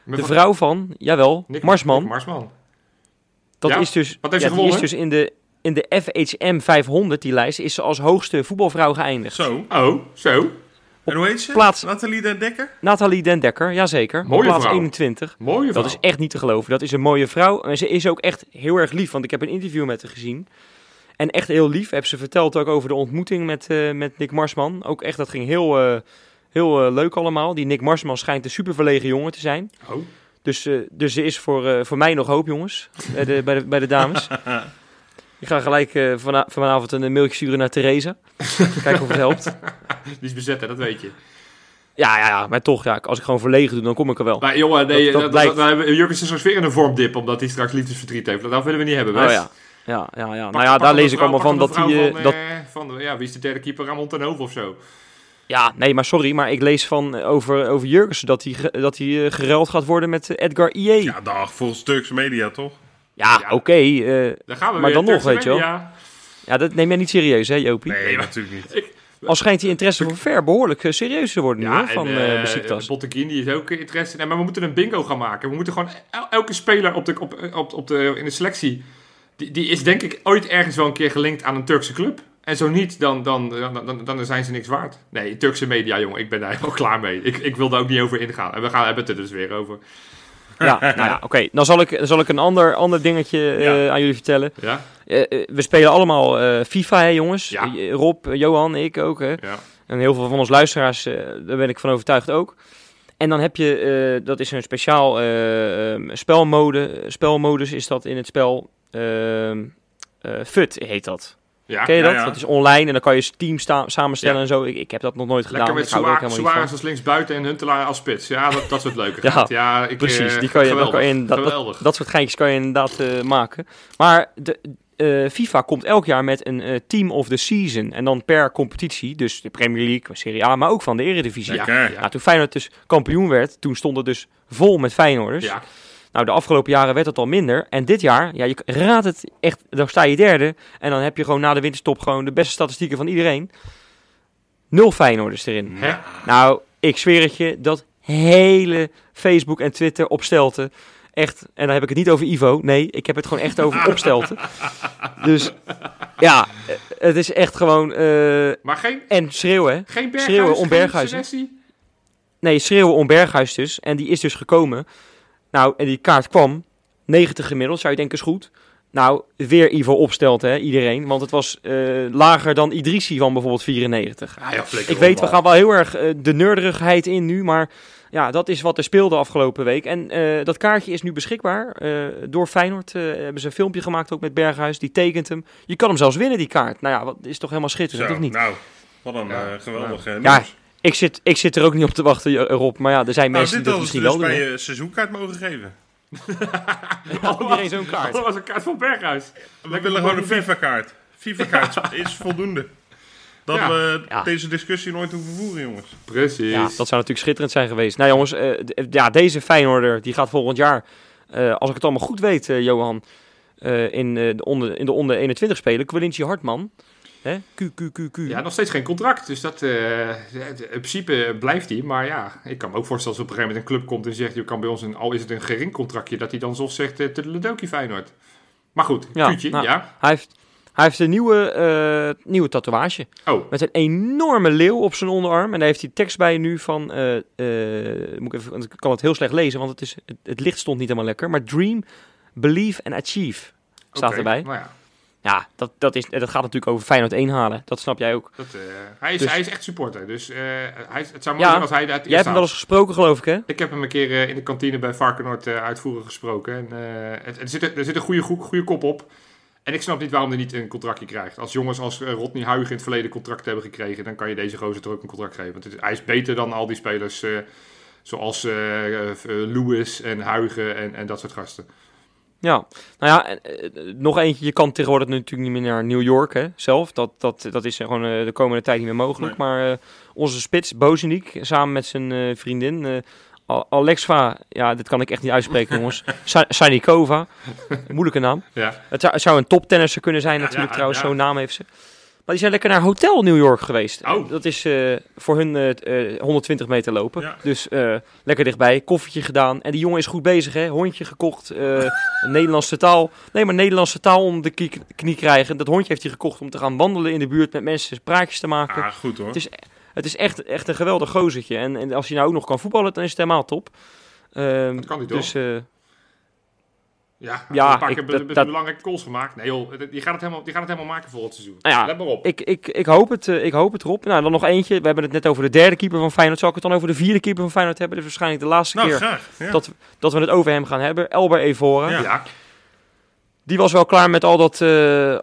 Speaker 1: De vrouw van, jawel,
Speaker 3: Nick-
Speaker 1: Marsman.
Speaker 3: Nick Marsman.
Speaker 1: Dat is dus,
Speaker 3: wat heeft
Speaker 1: die is dus in de, in de FHM 500, die lijst, is ze als hoogste voetbalvrouw geëindigd.
Speaker 2: Zo.
Speaker 3: Oh, zo.
Speaker 2: En hoe heet ze?
Speaker 1: plaats-
Speaker 2: Nathalie Den Dekker?
Speaker 1: Nathalie Den Dekker, jazeker.
Speaker 3: Mooie
Speaker 1: op plaats
Speaker 3: vrouw.
Speaker 1: 21.
Speaker 3: Mooie vrouw.
Speaker 1: Dat is echt niet te geloven. Dat is een mooie vrouw. En ze is ook echt heel erg lief, want ik heb een interview met haar gezien. En echt heel lief. Heb ze verteld ook over de ontmoeting met, eh, met Nick Marsman. Ook echt, dat ging heel, eh, heel eh, leuk allemaal. Die Nick Marsman schijnt een super verlegen jongen te zijn.
Speaker 3: Oh.
Speaker 1: Dus, eh, dus er is voor, eh, voor mij nog hoop, jongens. Bij de, bij de, bij de dames. Ik ga gelijk eh, vana- vanavond een mailtje sturen naar Theresa. Kijken of het helpt.
Speaker 3: Die is bezet, hè, dat weet je.
Speaker 1: Ja, ja, ja, maar toch, ja, als ik gewoon verlegen doe, dan kom ik er wel.
Speaker 3: Maar jongen, nee,
Speaker 1: Dat- dat
Speaker 3: dat,
Speaker 1: blijkt.
Speaker 3: dat, dat, Jurgen is straks weer in een vormdip, omdat hij straks liefdesverdriet heeft. Dat willen we niet hebben,
Speaker 1: Oh
Speaker 3: best.
Speaker 1: ja. Ja, ja, ja.
Speaker 3: Pak-
Speaker 1: Nou ja, daar lees ik allemaal van dat hij... eh, dat,
Speaker 3: Van, eh, ja, wie is de derde keeper? Ramon ten of zo?
Speaker 1: ja, nee, maar sorry, maar ik lees van over, over Jurgensen dat hij, dat hij geruild gaat worden met Edgar IE. Ja,
Speaker 2: Ja, dag. Volgens Turkse media, toch?
Speaker 3: Ja.
Speaker 1: oké. eh,
Speaker 3: Daar gaan we
Speaker 1: Maar
Speaker 3: weer.
Speaker 1: dan nog, weet je wel. ja, dat neem jij niet serieus, hè, Jopie?
Speaker 2: Nee, natuurlijk niet.
Speaker 1: Al schijnt die interesse voor Ver behoorlijk eh, serieus te worden nu,
Speaker 3: Ja,
Speaker 1: hè, van
Speaker 3: en,
Speaker 1: eh Besiktas.
Speaker 3: Botteguin, die is ook interesse. Nee, maar we moeten een bingo gaan maken. We moeten gewoon el- elke speler op de, op, op, op de, in de selectie, die, die is denk ik ooit ergens wel een keer gelinkt aan een Turkse club. En zo niet, dan, dan, dan, dan, dan zijn ze niks waard. Nee, Turkse media, jongen, ik ben daar helemaal klaar mee. Ik, ik wil daar ook niet over ingaan. En we gaan hebben het er dus weer over.
Speaker 1: Ja, nou ja, oké. Dan, zal ik, dan zal ik een ander, ander dingetje eh,
Speaker 2: Ja.
Speaker 1: aan jullie vertellen.
Speaker 3: Ja?
Speaker 1: Eh, eh, we spelen allemaal FIFA, hè, jongens.
Speaker 3: Ja.
Speaker 1: Rob, Johan, ik ook, hè.
Speaker 3: Ja.
Speaker 1: En heel veel van ons luisteraars, daar ben ik van overtuigd ook. En dan heb je, dat is een speciaal ehm, spelmode, spelmodus is dat in het spel. ehm eh, FUT heet dat.
Speaker 3: Ja?
Speaker 1: Ken je dat?
Speaker 2: ja.
Speaker 1: Dat is online en dan kan je teams sta- samenstellen
Speaker 3: Ja.
Speaker 1: en zo. Ik, ik heb dat nog nooit gedaan.
Speaker 3: Lekker met Suarez als linksbuiten en Huntelaar als spits. Ja, dat, dat soort leuke
Speaker 1: Ja,
Speaker 3: ik,
Speaker 1: Precies,
Speaker 3: eh,
Speaker 1: die kan je,
Speaker 3: geweldig,
Speaker 1: kan je in- dat, dat, dat soort geintjes kan je inderdaad eh, maken. Maar de, eh, FIFA komt elk jaar met een eh, Team of the Season. En dan per competitie, dus de Premier League, Serie A, maar ook van de Eredivisie.
Speaker 3: Ja.
Speaker 1: Nou, toen Feyenoord dus kampioen werd, toen stond het dus vol met Feyenoorders.
Speaker 3: ja.
Speaker 1: Nou, de afgelopen jaren werd het al minder. En dit jaar, ja, je raadt het echt, dan sta je derde. En dan heb je gewoon na de winterstop gewoon de beste statistieken van iedereen. Nul Feyenoorders erin.
Speaker 3: Hè?
Speaker 1: Nou, ik zweer het je, dat hele Facebook en Twitter opstelten. Echt, en dan heb ik het niet over Ivo. Nee, ik heb het gewoon echt over opstelten. Dus ja, het is echt gewoon... eh,
Speaker 3: Maar geen,
Speaker 1: en schreeuwen, hè.
Speaker 3: geen Berghuis,
Speaker 1: Schreeuwen om
Speaker 3: geen
Speaker 1: Berghuis? Nee, schreeuwen om Berghuis dus. En die is dus gekomen. Nou, en die kaart kwam. 90 gemiddeld, zou je denken is goed. Nou, weer Ivo opstelt, hè, iedereen. Want het was eh, lager dan Idrissi van bijvoorbeeld 94.
Speaker 3: Ja, ja, flikker
Speaker 1: Ik weet, we gaan wel heel erg eh, de nerderigheid in nu, maar ja, dat is wat er speelde afgelopen week. En eh, dat kaartje is nu beschikbaar. Eh, door Feyenoord eh, hebben ze een filmpje gemaakt ook met Berghuis. Die tekent hem. Je kan hem zelfs winnen, die kaart. Nou ja, wat is toch helemaal schitterend,
Speaker 2: Zo,
Speaker 1: of niet?
Speaker 2: nou, wat een
Speaker 3: Ja,
Speaker 2: eh, geweldige
Speaker 1: Ja,
Speaker 2: nieuws.
Speaker 1: Ik zit, ik zit er ook niet op te wachten, Rob. Maar ja, er zijn
Speaker 2: Nou,
Speaker 1: mensen die dat misschien
Speaker 2: dus
Speaker 1: wel doen.
Speaker 2: je seizoenkaart mogen geven.
Speaker 1: Had iedereen zo'n kaart.
Speaker 3: Dat was een kaart van Berghuis.
Speaker 2: We willen gewoon een FIFA-kaart. FIFA-kaart is voldoende. Dat
Speaker 3: Ja.
Speaker 2: we
Speaker 1: Ja.
Speaker 2: deze discussie nooit hoeven voeren, jongens.
Speaker 3: Precies.
Speaker 1: Ja, dat zou natuurlijk schitterend zijn geweest. Nou jongens, eh, ja, deze Feyenoorder die gaat volgend jaar, eh, als ik het allemaal goed weet, eh, Johan, eh, in, eh, de onder, in de onder 21 spelen. Quincy Hartman. Hè? Q, Q, Q, Q.
Speaker 3: Ja, nog steeds geen contract. Dus dat, eh, in principe blijft hij. Maar ja, ik kan me ook voorstellen als op een gegeven moment een club komt en zegt... je kan bij ons, een, al is het een gering contractje... dat hij dan zo zegt, uh, Ledoki Feyenoord. Maar goed,
Speaker 1: Ja, nou.
Speaker 3: ja.
Speaker 1: Hij, heeft, hij heeft een nieuwe, eh, nieuwe tatoeage.
Speaker 3: Oh,
Speaker 1: Met een enorme leeuw op zijn onderarm. En daar heeft hij tekst bij nu van... eh, eh, moet ik, even, ik kan het heel slecht lezen, want het, is, het, het licht stond niet helemaal lekker. Maar Dream, Believe and Achieve staat erbij.
Speaker 3: Nou ja,
Speaker 1: Ja, dat, dat, is, dat gaat natuurlijk over Feyenoord 1 halen. Dat snap jij ook.
Speaker 3: dat, eh, hij, is,
Speaker 1: Dus-
Speaker 3: hij is echt supporter. Dus eh, hij, het zou mooi
Speaker 1: Ja,
Speaker 3: zijn als hij het
Speaker 1: Jij hebt hem wel eens gesproken, geloof ik, hè?
Speaker 3: Ik heb hem een keer eh, in de kantine bij Varkenoord uitvoerig gesproken. En, het, er, zit, een- er zit een goede, goe- goede kop op. En ik snap niet waarom hij niet een contractje krijgt. Als jongens als Rodney Huigen in het verleden contract hebben gekregen... dan kan je deze gozer toch ook een contract geven. Want is- hij is beter dan al die spelers... zoals Lewis en Huigen en, en dat soort gasten.
Speaker 1: Ja, nou ja, en, eh, nog eentje. Je kan tegenwoordig natuurlijk niet meer naar New York hè, zelf. Dat, dat, dat is gewoon eh, de komende tijd niet meer mogelijk.
Speaker 2: Nee.
Speaker 1: Maar eh, onze spits, Bozeniek, samen met zijn eh, vriendin eh, Al- Alexva, ja, dit kan ik echt niet uitspreken jongens. Sa- Sanikova, moeilijke naam.
Speaker 3: Ja.
Speaker 1: Het zou, het zou een toptennisser kunnen zijn
Speaker 3: Ja,
Speaker 1: natuurlijk
Speaker 3: ja,
Speaker 1: trouwens, zo'n naam heeft ze. Maar die zijn lekker naar Hotel New York geweest.
Speaker 3: Oh.
Speaker 1: Dat is eh, voor hun eh, eh, 120 meter lopen.
Speaker 2: Ja.
Speaker 1: Dus eh, lekker dichtbij, koffietje gedaan. En die jongen is goed bezig, hè. Hondje gekocht, eh, Nederlandse taal. Nee, maar Nederlandse taal om de knie krijgen. Dat hondje heeft hij gekocht om te gaan wandelen in de buurt met mensen, praatjes te maken.
Speaker 2: Ah, goed hoor.
Speaker 1: Het is, het is echt, echt een geweldig gozertje. En, en als hij nou ook nog kan voetballen, dan is het helemaal top. Ehm,
Speaker 3: Dat kan hij toch?
Speaker 1: dus eh,
Speaker 3: Ja,
Speaker 1: Ja,
Speaker 3: een paar keer
Speaker 1: dat- dat-
Speaker 3: belangrijke goals gemaakt. Nee joh, die gaat het helemaal, die gaat het helemaal maken voor het seizoen.
Speaker 1: Nou ja,
Speaker 3: Let maar op.
Speaker 1: Ik, ik, ik, hoop het, eh, ik hoop het erop. Nou, dan nog eentje. We hebben het net over de derde keeper van Feyenoord. Zal ik het dan over de vierde keeper van Feyenoord hebben? Dit is waarschijnlijk de laatste
Speaker 2: nou,
Speaker 1: keer
Speaker 2: graag. Ja.
Speaker 1: dat, dat we het over hem gaan hebben. Elber Evora.
Speaker 2: Ja.
Speaker 3: ja.
Speaker 1: Die was wel klaar met al dat, eh,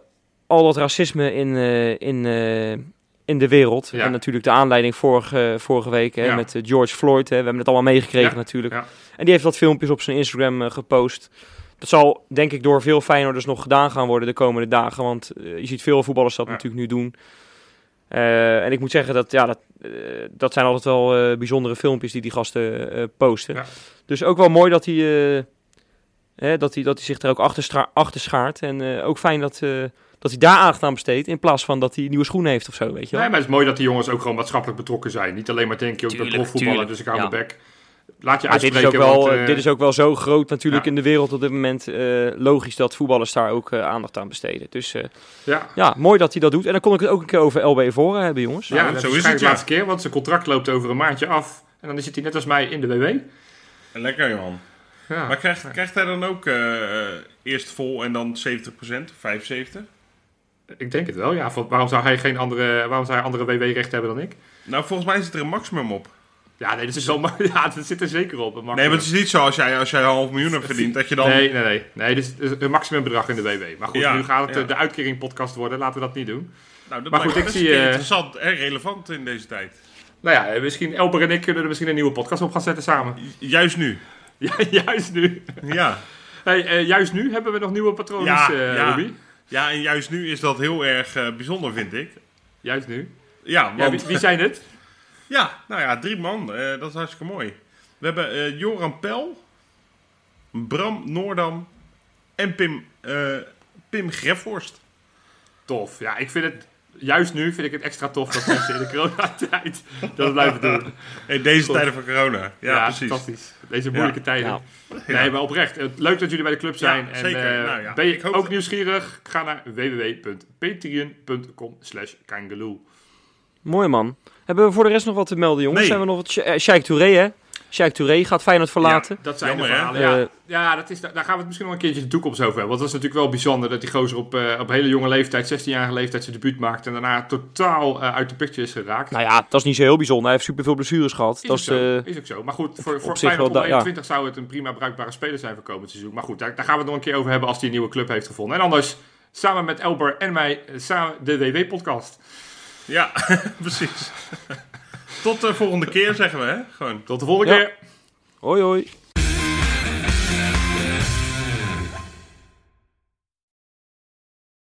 Speaker 1: al dat racisme in, eh, in, in de wereld. En natuurlijk de aanleiding vorige, vorige week hè, met George Floyd. Hè. We hebben het allemaal meegekregen natuurlijk. En die heeft wat filmpjes op zijn Instagram gepost. Dat zal denk ik door veel Feyenoorders nog gedaan gaan worden de komende dagen. Want eh, je ziet veel voetballers dat
Speaker 3: Ja.
Speaker 1: natuurlijk nu doen. Eh, en ik moet zeggen dat, ja, dat, eh, dat zijn altijd wel eh, bijzondere filmpjes die die gasten eh, posten.
Speaker 3: Ja.
Speaker 1: Dus ook wel mooi dat hij, eh, hè, dat hij, dat hij zich er ook achter, stra- achter schaart. En eh, ook fijn dat, eh, dat hij daar aandacht aan besteedt. In plaats van dat hij nieuwe schoenen heeft of zo, weet je wel.
Speaker 3: Nee, maar het is mooi dat die jongens ook gewoon maatschappelijk betrokken zijn. Niet alleen maar denken, ik ben
Speaker 1: Tuurlijk,
Speaker 3: profvoetballer, dus ik hou
Speaker 1: ja.
Speaker 3: mijn bek. Laat je
Speaker 1: dit, is ook wel,
Speaker 3: want, eh,
Speaker 1: dit is ook wel zo groot natuurlijk
Speaker 3: ja.
Speaker 1: in de wereld op dit moment. eh, logisch dat voetballers daar ook eh, aandacht aan besteden. Dus eh,
Speaker 3: Ja,
Speaker 1: ja, mooi dat hij dat doet. En dan kon ik het ook een keer over LB Voren hebben, jongens.
Speaker 3: ja,
Speaker 2: Nou,
Speaker 3: dat
Speaker 2: zo
Speaker 3: is
Speaker 2: het,
Speaker 3: de
Speaker 2: ja.
Speaker 3: laatste keer, want zijn contract loopt over een maandje af. En dan zit hij net als mij in de WW.
Speaker 2: Lekker, Johan.
Speaker 3: Ja.
Speaker 2: Maar krijgt, krijgt hij dan ook eh, eh, eerst vol en dan 70%, 75%?
Speaker 3: Ik denk het wel, ja. Waarom zou hij geen andere, waarom zou hij andere WW-rechten hebben dan ik?
Speaker 2: Nou, volgens mij zit er een maximum op.
Speaker 3: Ja, nee, dat is wel, ja, dat zit er zeker op.
Speaker 2: Nee, maar het is niet zo als jij, als jij een half miljoen hebt verdiend, dat je dan...
Speaker 3: Nee, nee, nee. Nee, dit is een maximumbedrag in de WW. Maar goed,
Speaker 2: Ja,
Speaker 3: nu gaat het
Speaker 2: ja.
Speaker 3: eh, de uitkering podcast worden. Laten we dat niet doen.
Speaker 2: Nou, dat
Speaker 3: Maar goed, ik zie, eh,
Speaker 2: interessant en relevant in deze tijd.
Speaker 3: Nou ja, eh, misschien Elber en ik kunnen er misschien een nieuwe podcast op gaan zetten samen.
Speaker 2: Ju- Juist nu.
Speaker 3: Ja, juist nu.
Speaker 2: Ja.
Speaker 3: Hey, juist nu hebben we nog nieuwe patronen,
Speaker 2: Ja, ja.
Speaker 3: Ruby.
Speaker 2: ja, en juist nu is dat heel erg bijzonder, vind ik.
Speaker 3: Juist nu.
Speaker 2: Ja,
Speaker 3: Ja,
Speaker 2: want...
Speaker 3: wie, wie zijn het?
Speaker 2: Ja, nou ja, drie man. eh, dat is hartstikke mooi. We hebben eh, Joran Pel, Bram Noordam en Pim, eh, Pim Grefhorst.
Speaker 3: Tof. Ja, ik vind het... Juist nu vind ik het extra tof dat mensen in de coronatijd dat blijven doen.
Speaker 2: In deze
Speaker 3: Tof.
Speaker 2: tijden van corona. Ja, precies.
Speaker 3: fantastisch. Deze moeilijke
Speaker 2: Ja.
Speaker 3: tijden.
Speaker 1: Ja.
Speaker 3: Nee, maar oprecht. Het- Leuk dat jullie bij de club zijn.
Speaker 2: Ja,
Speaker 3: en
Speaker 2: zeker.
Speaker 3: eh,
Speaker 2: Nou ja,
Speaker 3: ben je
Speaker 2: ik hoop
Speaker 3: ook
Speaker 2: dat-
Speaker 3: nieuwsgierig? Ga naar www.patreon.com slash kangaloo.
Speaker 1: Mooi man. Hebben we voor de rest nog wat te melden, jongens?
Speaker 2: Nee.
Speaker 1: Zijn we nog wat... Eh, Sheikh Touré, hè? Sheikh Touré gaat Feyenoord verlaten.
Speaker 3: Dat zijn
Speaker 2: Jammer,
Speaker 3: de verhalen. Ja,
Speaker 1: Eh,
Speaker 3: ja dat is, daar gaan we het misschien nog een keertje in de toekomst over hebben. Want dat is natuurlijk wel bijzonder dat die gozer op, eh, op hele jonge leeftijd, 16-jarige leeftijd, zijn debuut maakt. En daarna totaal eh, uit de picture is geraakt.
Speaker 1: Nou ja, dat is niet zo heel bijzonder. Hij heeft superveel blessures gehad.
Speaker 3: Is,
Speaker 1: dat
Speaker 3: ook
Speaker 1: is,
Speaker 3: zo,
Speaker 1: eh,
Speaker 3: is ook zo. Maar goed, voor, voor
Speaker 1: zich
Speaker 3: Feyenoord
Speaker 1: wel
Speaker 3: onder
Speaker 1: da- ja.
Speaker 3: 21 zou het een prima bruikbare speler zijn voor komend seizoen. Maar goed, daar, daar gaan we het nog een keer over hebben als hij een nieuwe club heeft gevonden. En anders, samen met Elber en mij, samen de WW-podcast.
Speaker 2: Ja, precies. Tot de volgende keer, zeggen we, hè? Gewoon.
Speaker 3: Tot de volgende
Speaker 1: Ja.
Speaker 3: keer.
Speaker 1: hoi hoi.